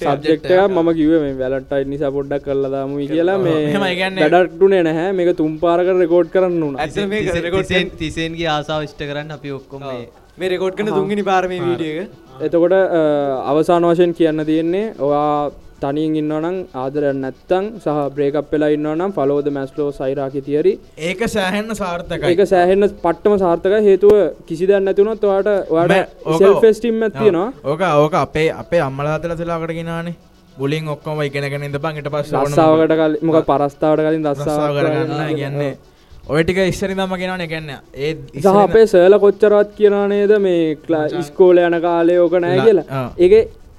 සබ්ජෙක්ට මම කිව මේ වැලටයි නිසා පොඩ්ඩක් කරලා දාම කියලා. මේ වැඩට්ටුනේ නැහැ. මේක තුම්පාරක රෙකෝඩ් කරන්න වුණ තිසෙන්ගේ ආසාව ෂ්ට කරන්න අපි ඔක්කොම මේ රෙකෝඩ් කන තුන්ගනි පාරමේ වීඩියක එතකොට අවසාන වශයෙන් කියන්න තියෙන්නේ ඔයා තනියෙන් ඉන්නවනම් ආදරයක් නැත්තං සහ බ්‍රේකප් වෙලා ඉන්නවනම් ෆලෝද මැස්ලෝ සයිරාකි තියරි ඒක සෑහෙන්න සාර්ථකයි. ඒක සෑහෙන්න පට්ටම සාර්ථක හේතුව කිසි දැන් නැතිවුණොත් ඔයාට ඕක- සෙල්ෆෙස්ටිම් ඇතියෙනවා ඕක ඕක අපේ අපේ අම්මලාතල සලාකට ගෙනනේ. බුලින් ඔක්කොම ඉගෙනගෙන ඉඳපන් ඊට පස්සේ රස්සාාවකට කල මොක පරස්ථාවට කලින් රස්සාාව කරගන්න කියන්නේ ඔය ටික ඉස්සරි දම ගෙනන ගැන්න ඒ සහ අපේ සෑල කොච්චරත් කියනා නේද මේ කලා ඉස්කෝල යන කාලය ඕක නෑ කියලා. ආ.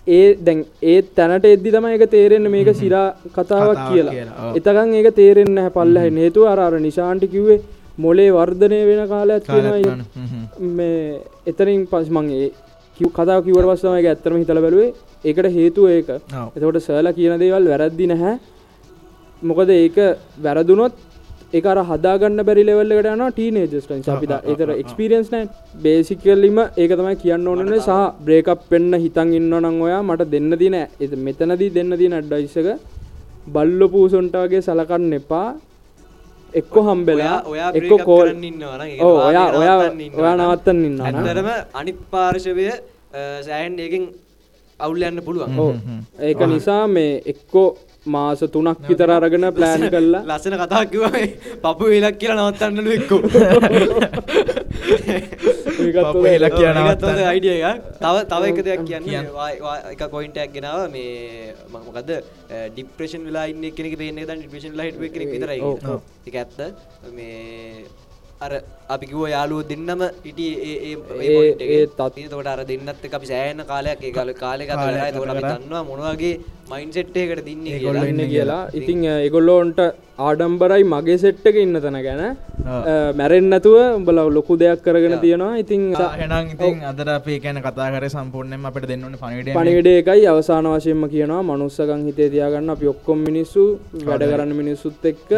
ඒ දැන් ඒ තැනට එද්දි තම එක තේරෙන්න මේක සිරා කතාවක් කියලා. එතකන් ඒක තේරෙන්න හැ පල්ලහ නේතු අර නිශාන්ටි කිව්වේ මොලේ වර්ධනය වෙන කාලයක් තියෙනවා මේ එතරින් පස් මංගේ කිව් කතාව කිවට පස්සම එක ඇත්තරම හිතල බැලුවේ. ඒකට හේතුව ඒක. එතකොට සෑල කියන දේවල් වැරද්දි නැහැ. මොකද ඒක වැරදුනොත් එක අර හදාගන්න බැරි ලෙවල්ලකට යන ටීනේජස්ටන් අපිට එතර එක්ස්පිරියන්ස් නෑ. බේසිකල්ලිම ඒක තමයි කියන්න ඕනන සහ බ්‍රේකප් පෙන්න්න හිතන් ඉන්න නං ඔයා මට දෙන්න දින එ මෙතනදී දෙන්න දින අඩ්ඩයිසක බල්ල පූසොන්ටගේ සලකන්න එපා. එක්කො හම්බෙලා ඔයා එක්කො කෝල් ඉන්නවන ඕ ඔයා ඔයා ඔයා නවත්තන්න ඉන්න ඇතරම අනිත් පාර්ශවය සෑන් ඒකින් අවුල් යන්න පුළුවන්. ඒක නිසා මේ එක්කෝ මාස තුනක් විතර අරගෙන ප්ලෑන් කල්ලා ලස්සන කතා කිව පපු වෙලක් කියලා නවත්තන්නලු එක්කු කියලා නවත්තන්න. අයිඩිය තව තව එක දෙයක් කියන්න. එක කොයින්ටක් ගෙනාව. මේ මකද ඩිප්‍රේෂන් වෙලා ඉන්න කෙනෙ පේන ද ඩිපේෂන් ලයිට් කෙනෙ විතරයි. එක ඇත්ත. මේ අර අපි කිව යාලුව දෙන්නම ඉට ඒ- ඒ තත්- තොට අර දෙන්නත් අපි සෑන කාලයක් ඒ කල කාලෙක කාලයක් තොට කරා. දන්නවා මොනවගේ මයින්සෙට්ටයකට දින්නේ කියලා. ඉන්න කියලා. ඉතිං එගොල්ලෝන්ට ආඩම්බරයි මගේ සෙට්ටක ඉන්න තැන ගැන මැරෙන්නතුව උඹල ලොකු දෙයක් කරගෙන තියෙනවා. ඉතිං හෙනම් ඉතින් අදර අපේ කැන කතා කර සම්පූර්ණයෙන් අපට දෙන්නවන පනිට පනිවිඩ එකයි අවසාන වශයෙන්ම කියනවා. මනුස්සකං හිතේ තියාගන්න අපි ඔක්කොම් මිනිස්සු වැඩ කරන්න මිනිස්සුත් එක්ක.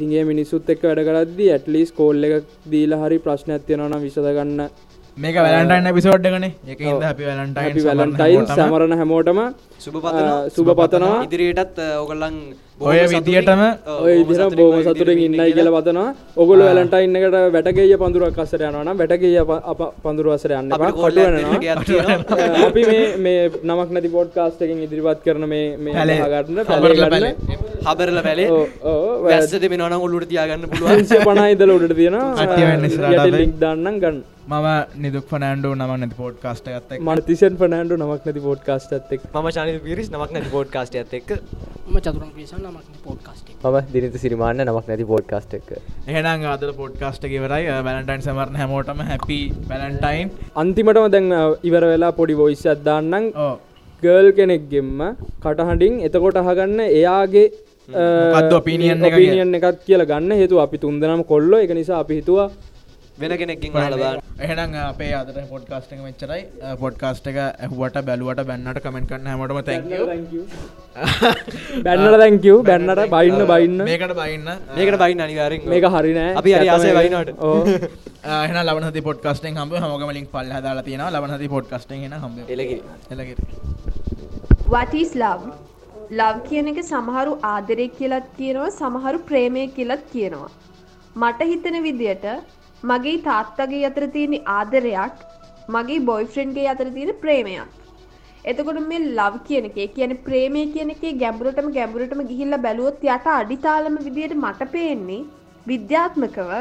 දිගේ මිනිස්සුත් එක්ක වැඩ කරද්දි ඇටලිස් කෝල්ල එක දීල හරි ප්‍රශ්න ඇතියෙනවන විසඳගන්න මේක වැලන්ටයින් පිසෝඩ්ගන එක ඉද අපි වැලන්ටයින් වැලන්ටයින් සමරණ හැමෝටම සුබ පතනවා. ඉදිරියටත් ඔගොල්ලන් ඔය විදියටම ඔය ඉදිර බෝම සතුරෙන් ඉන්නයි කියලා. පතනවා. ඔගොල වැලන්ටයින් එකට වැටකේය පඳුරක් අස්සර යනවා වැටකේය අප පඳුරු අසර යන්න එපා, කොටුවනවා. අපි මේ මේ නමක් නැති පොඩ් කාස්ටකින් ඉදිරිපත් කරන මේ මේ පැලේ. ගන්න හබරල පැලේ. හබරල පැලේ. වැස්සද මේ නොන ඔල්ලුට තියාගන්න පුළුවන්. පනයිදල උඩට කට්ටිය වෙන්න ඉස්සරහට තියෙනවා අපි. ලික් දන්නම් ගන්න මම නිදුක් පනෑන්ඩු නම නැති පෝට් කාස්ට ගත්ත මට තිසන් පනෑන්ඩු නමක් නැති පොඩ් කාස්ට එක් මම ශනි පිරිස් නමක් නැති පෝඩ් කාස්ට ඇත් එක් ම චතුරන් පිසන් නමක් පොඩ්කාස්ටේ මම දිනිත සිරිමාන්න නමක් නැති පෝඩ්කාස්ට් එක එහෙනම් අද පොඩ් කාස්ට කිවරයි වැලන්ටයින් සමරන හැමෝටම හැපි වැලන්ටයින් අන්තිමටම දැන් ඉවර වෙලා පොඩි වොයිස් අදදාන්නම් ඕ ගර්ල් කෙනෙක්ගෙම්ම කටහඬින් එතකොට අහගන්න එයාගේ opinion එක පිනිියන් එකත් කියලා ගන්න. හේතු අපි තුන්දනම් කොල්ල. එක නිසා අපි හිතුවා වෙන කෙනෙක්කින් හලබන්න එහෙනම් අපේ අදට පොඩ්කාස්ට එක මෙච්චරයි. පොඩ්කාස්ට එක ඇහුවට බැලුවට බැන්නට කමෙන්ට කරන්න හැමටම තැක බැන්නල දැංකව බැන්නට බයින්න බයින්න. මේකට බයින්න. මේකට බයින්න අනිවාරෙන් මේක හරිනෑ අපි හරි ආසය වයිනට ඕ එහන ලබනති පොඩ්කස්ටෙන් හම හමගම ලින් පල්ල දාලා තියෙන ලබනති පොඩ්කස්ට හෙන හම is love? ලව් කියන එක සමහරු ආදරය කියලත් කියනවා සමහරු ප්‍රේමය කියලත් කියනවා. මට හිතන විදියට මගේ තාත්තගේ අතර තියෙන ආදරයක් මගේ බොයිෆ්‍රෙන්ඩ්ගේ අතර තියෙන ප්‍රේමයක් එතකොට මේ ලව් කියන එකේ කියන ප්‍රේමය කියන එකේ ගැඹුරටම ගැඹුරටම ගිහිල්ලා බැලුවොත් යට අඩිතාලම විදියට මට පේන්නේ විද්‍යාත්මකව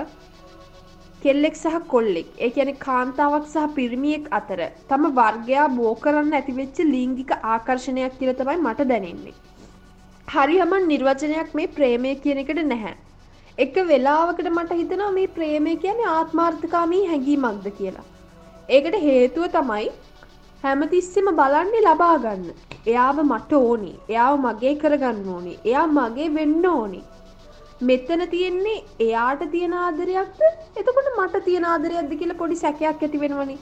කෙල්ලෙක් සහ කොල්ලෙක් ඒ කියන කාන්තාවක් සහ පිරිමියෙක් අතර තම වර්ගයා බෝ කරන්න ඇතිවෙච්ච ලිංගික ආකර්ශණයක් කියල තමයි මට දැනෙන්නේ. හරි හමන් නිර්වචනයක් මේ ප්‍රේමය කියන එකට නැහැ. එක වෙලාවකට මට හිතනවා මේ ප්‍රේමය කියන ආත්මාර්ථකාමී හැඟීමක්ද කියලා. ඒකට හේතුව තමයි හැමතිස්සෙම බලන්නේ ලබා ගන්න. එයාව මට ඕනි. එයාව මගේ කරගන්න ඕනි. එයා මගේ වෙන්න ඕනි. මෙතන තියෙන්නේ එයාට තියෙන ආදරයක්ද එතකොට මට තියෙන ආදරයක්ද කියලා පොඩි සැකයක් ඇති වෙනවනි.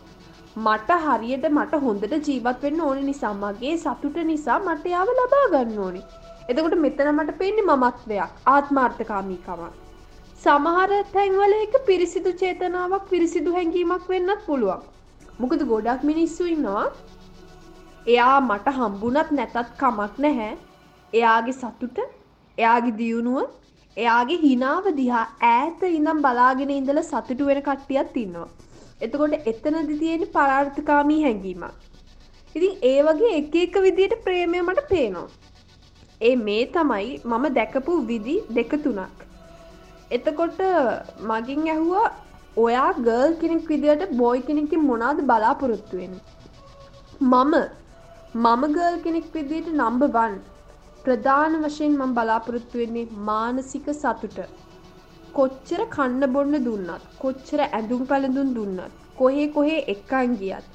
මට හරියට මට හොඳට ජීවත් වෙන්න ඕන නිසා මගේ සතුට නිසා මට යාව ලබා ගන්න ඕනි. එතකොට මෙතන මට පෙන්නේ මමත්වයක් ආත්මාර්ථකාමීකමක්. සමහර තැන්වල එක පිරිසිදු චේතනාවක් පිරිසිදු හැඟීමක් වෙන්නත් පුළුවන්. මොකද ගොඩක් මිනිස්සු ඉන්නවා එයා මට හම්බුනත් නැතත් කමක් නැහැ එයාගේ සතුට එයාගේ දියුණුව එයාගේ හිනාව දිහා ඈත ඉඳම් බලාගෙන ඉඳල සතුටු වෙන කට්ටියත් ඉන්නවා. එතකොට එතනදි තියෙන පරාර්ථකාමී හැඟීමක්. ඉතින් ඒ වගේ එක එක විදියට ප්‍රේමය මට පේනවා. ඒ මේ තමයි මම දැකපු විදි දෙක තුනක්. එතකොට මගින් ඇහුවා ඔයා ගර්ල් කෙනෙක් විදියට බොයි කෙනෙකින් මොනාද බලාපොරොත්තුවෙන්. මම මම ගර්ල් කෙනෙක් විදියට නම්බවන් ප්‍රධාන වශයෙන් මම බලාපොරොත්තු වෙන්නේ මානසික සතුට. කොච්චර කන්න බොන්න දුන්නත් කොච්චර ඇඳුම් පැළඳුම් දුන්නත් කොහේ කොහේ එක්කන් ගියත්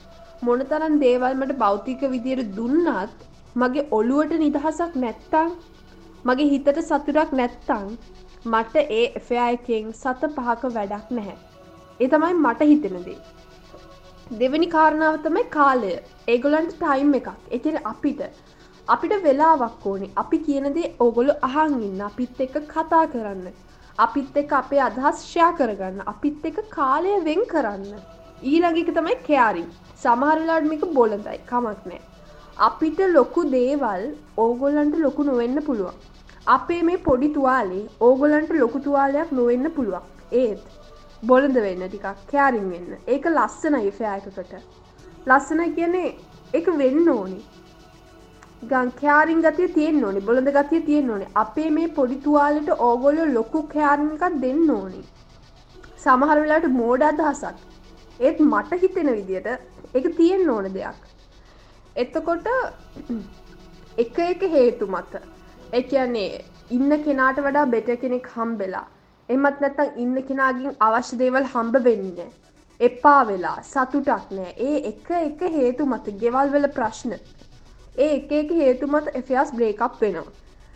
මොනතරම් දේවල් මට භෞතික විදියට දුන්නත් මගේ ඔළුවට නිදහසක් නැත්තං මගේ හිතට සතුටක් නැත්තං මට ඒ එෆයායකෙන් සත පහක වැඩක් නැහැ. ඒ තමයි මට හිතෙනදේ. දෙවැනි කාරණාව තමයි කාලය. ඒගොලන්ට ටයිම් එකක්. එකන අපිට. අපිට වෙලාවක් ඕනේ. අපි කියනදේ ඕගොලු අහන් ඉන්න. අපිත් එක කතා කරන්න. අපිත් එක අපේ අදහස්ෂයා කරගන්න. අපිත් එක කාලය වෙන් කරන්න. ඊළඟක තමයි කෑරි සමහරලාඩමික බොලඳයි කමක් නෑ අපිට ලොකු දේවල් ඕගොල්ලන්ට ලොකු නොවෙන්න පුළුවන්. අපේ මේ පොඩි තුවාලේ ඕගොලන්ට ලොකු තුවාලයක් නොවෙන්න පුළුවන්. ඒත් බොලඳ වෙන්න ටිකක් කෑරින් වෙන්න. ඒක ලස්සන ඉෆෑයකකට ලස්සන කියන්නේ එක වෙන්න ඕනි. ගංකයාරින් ගතිය තියෙන් ඕනි බොළඳ ගතිය තියෙන් ඕනි. අපේ මේ පොඩි තුවාලට ඕගොලො ලොකු කෑරණකක් දෙන්න ඕනි. සමහර වෙලාට මෝඩ අදහසක්. ඒත් මට හිතෙන විදියට එක තියෙන් ඕන දෙයක්. එතකොට එක එක හේතු මත එකන්නේ ඉන්න කෙනාට වඩා බෙට කෙනෙක් හම්බෙලා එමත් නැත්තං ඉන්න කෙනාගින් අවශ්‍ය දේවල් හම්බ වෙන්න එපා වෙලා සතුටක් නෑ ඒ එක එක හේතු මත ගෙවල් වෙල ප්‍රශ්න ඒ එක එක හේතුමත් එෆස් බ්‍රේකප් වෙනවා.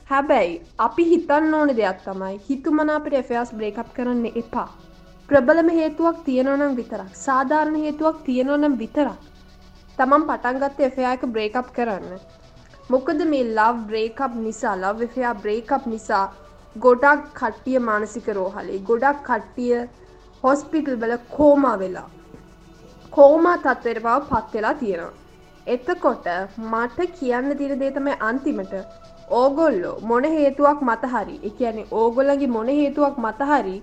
හැබැයි අපි හිතන්න ඕන දෙයක් තමයි හිතුමන අපට එෆස් බ්‍රේකප් කරන්න එපා. ප්‍රබලම හේතුවක් තියෙනවනම් විතරක් සාධාරණ හේතුවක් තියෙනවනම් විතරක්. තමන් පටන්ගත්ත එෆයාක බ්‍රේකප් කරන්න. මොකද මේ ලව් බ්‍රේකප් නිසා ලව් එෆයා බ්‍රේකප් නිසා ගොඩක් කට්ටිය මානසික රෝහලේ ගොඩක් කට්ටිය හොස්පිටල් බල කෝමා වෙලා. කෝමා තත්වයට බව පත්වෙලා තියෙනවා. එතකොට මට කියන්න තිර දේ තමයි අන්තිමට ඕගොල්ලෝ මොන හේතුවක් මතහරි එකන ඕගොල්ලගේ මොන හේතුවක් මතහරි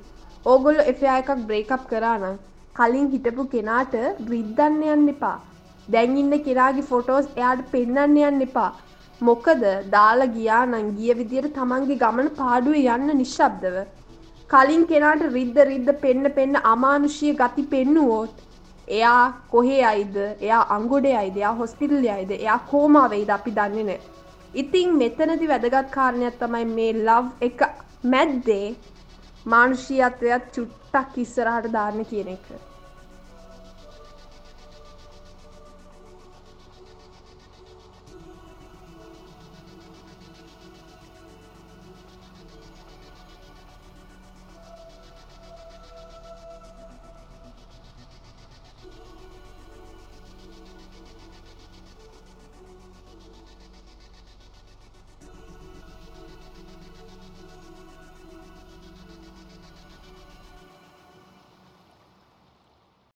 ඕගොල්ලො එෆයා එකක් බ්‍රේකප් කරානම් කලින් හිටපු කෙනාට රිද්දන්න යන්න එපා දැන්ඉන්න කෙරාගේ ෆොටෝස් එයාට පෙන්න්න යන්න එපා මොකද? දාලා ගියා නං ගිය විදියට තමන්ගේ ගමන පාඩුව යන්න නිශ්ශබ්දව. කලින් කෙනාට රිද්ද රිද්ද පෙන්න පෙන්න අමානුෂය ගති පෙන්නුවෝත් එයා කොහේ අයිද එයා අංගොඩේ අයිද එයා හොස්පිටල් අයිද එයා කෝමාවෙයිද අපි දන්නේ නෑ. ඉතිං මෙතනති වැදගත් කාරණයක් තමයි මේ ලව් එක මැද්දේ මානුෂීයත්වයක් චුට්ටක් ඉස්සරහට දාන්න කියන එක.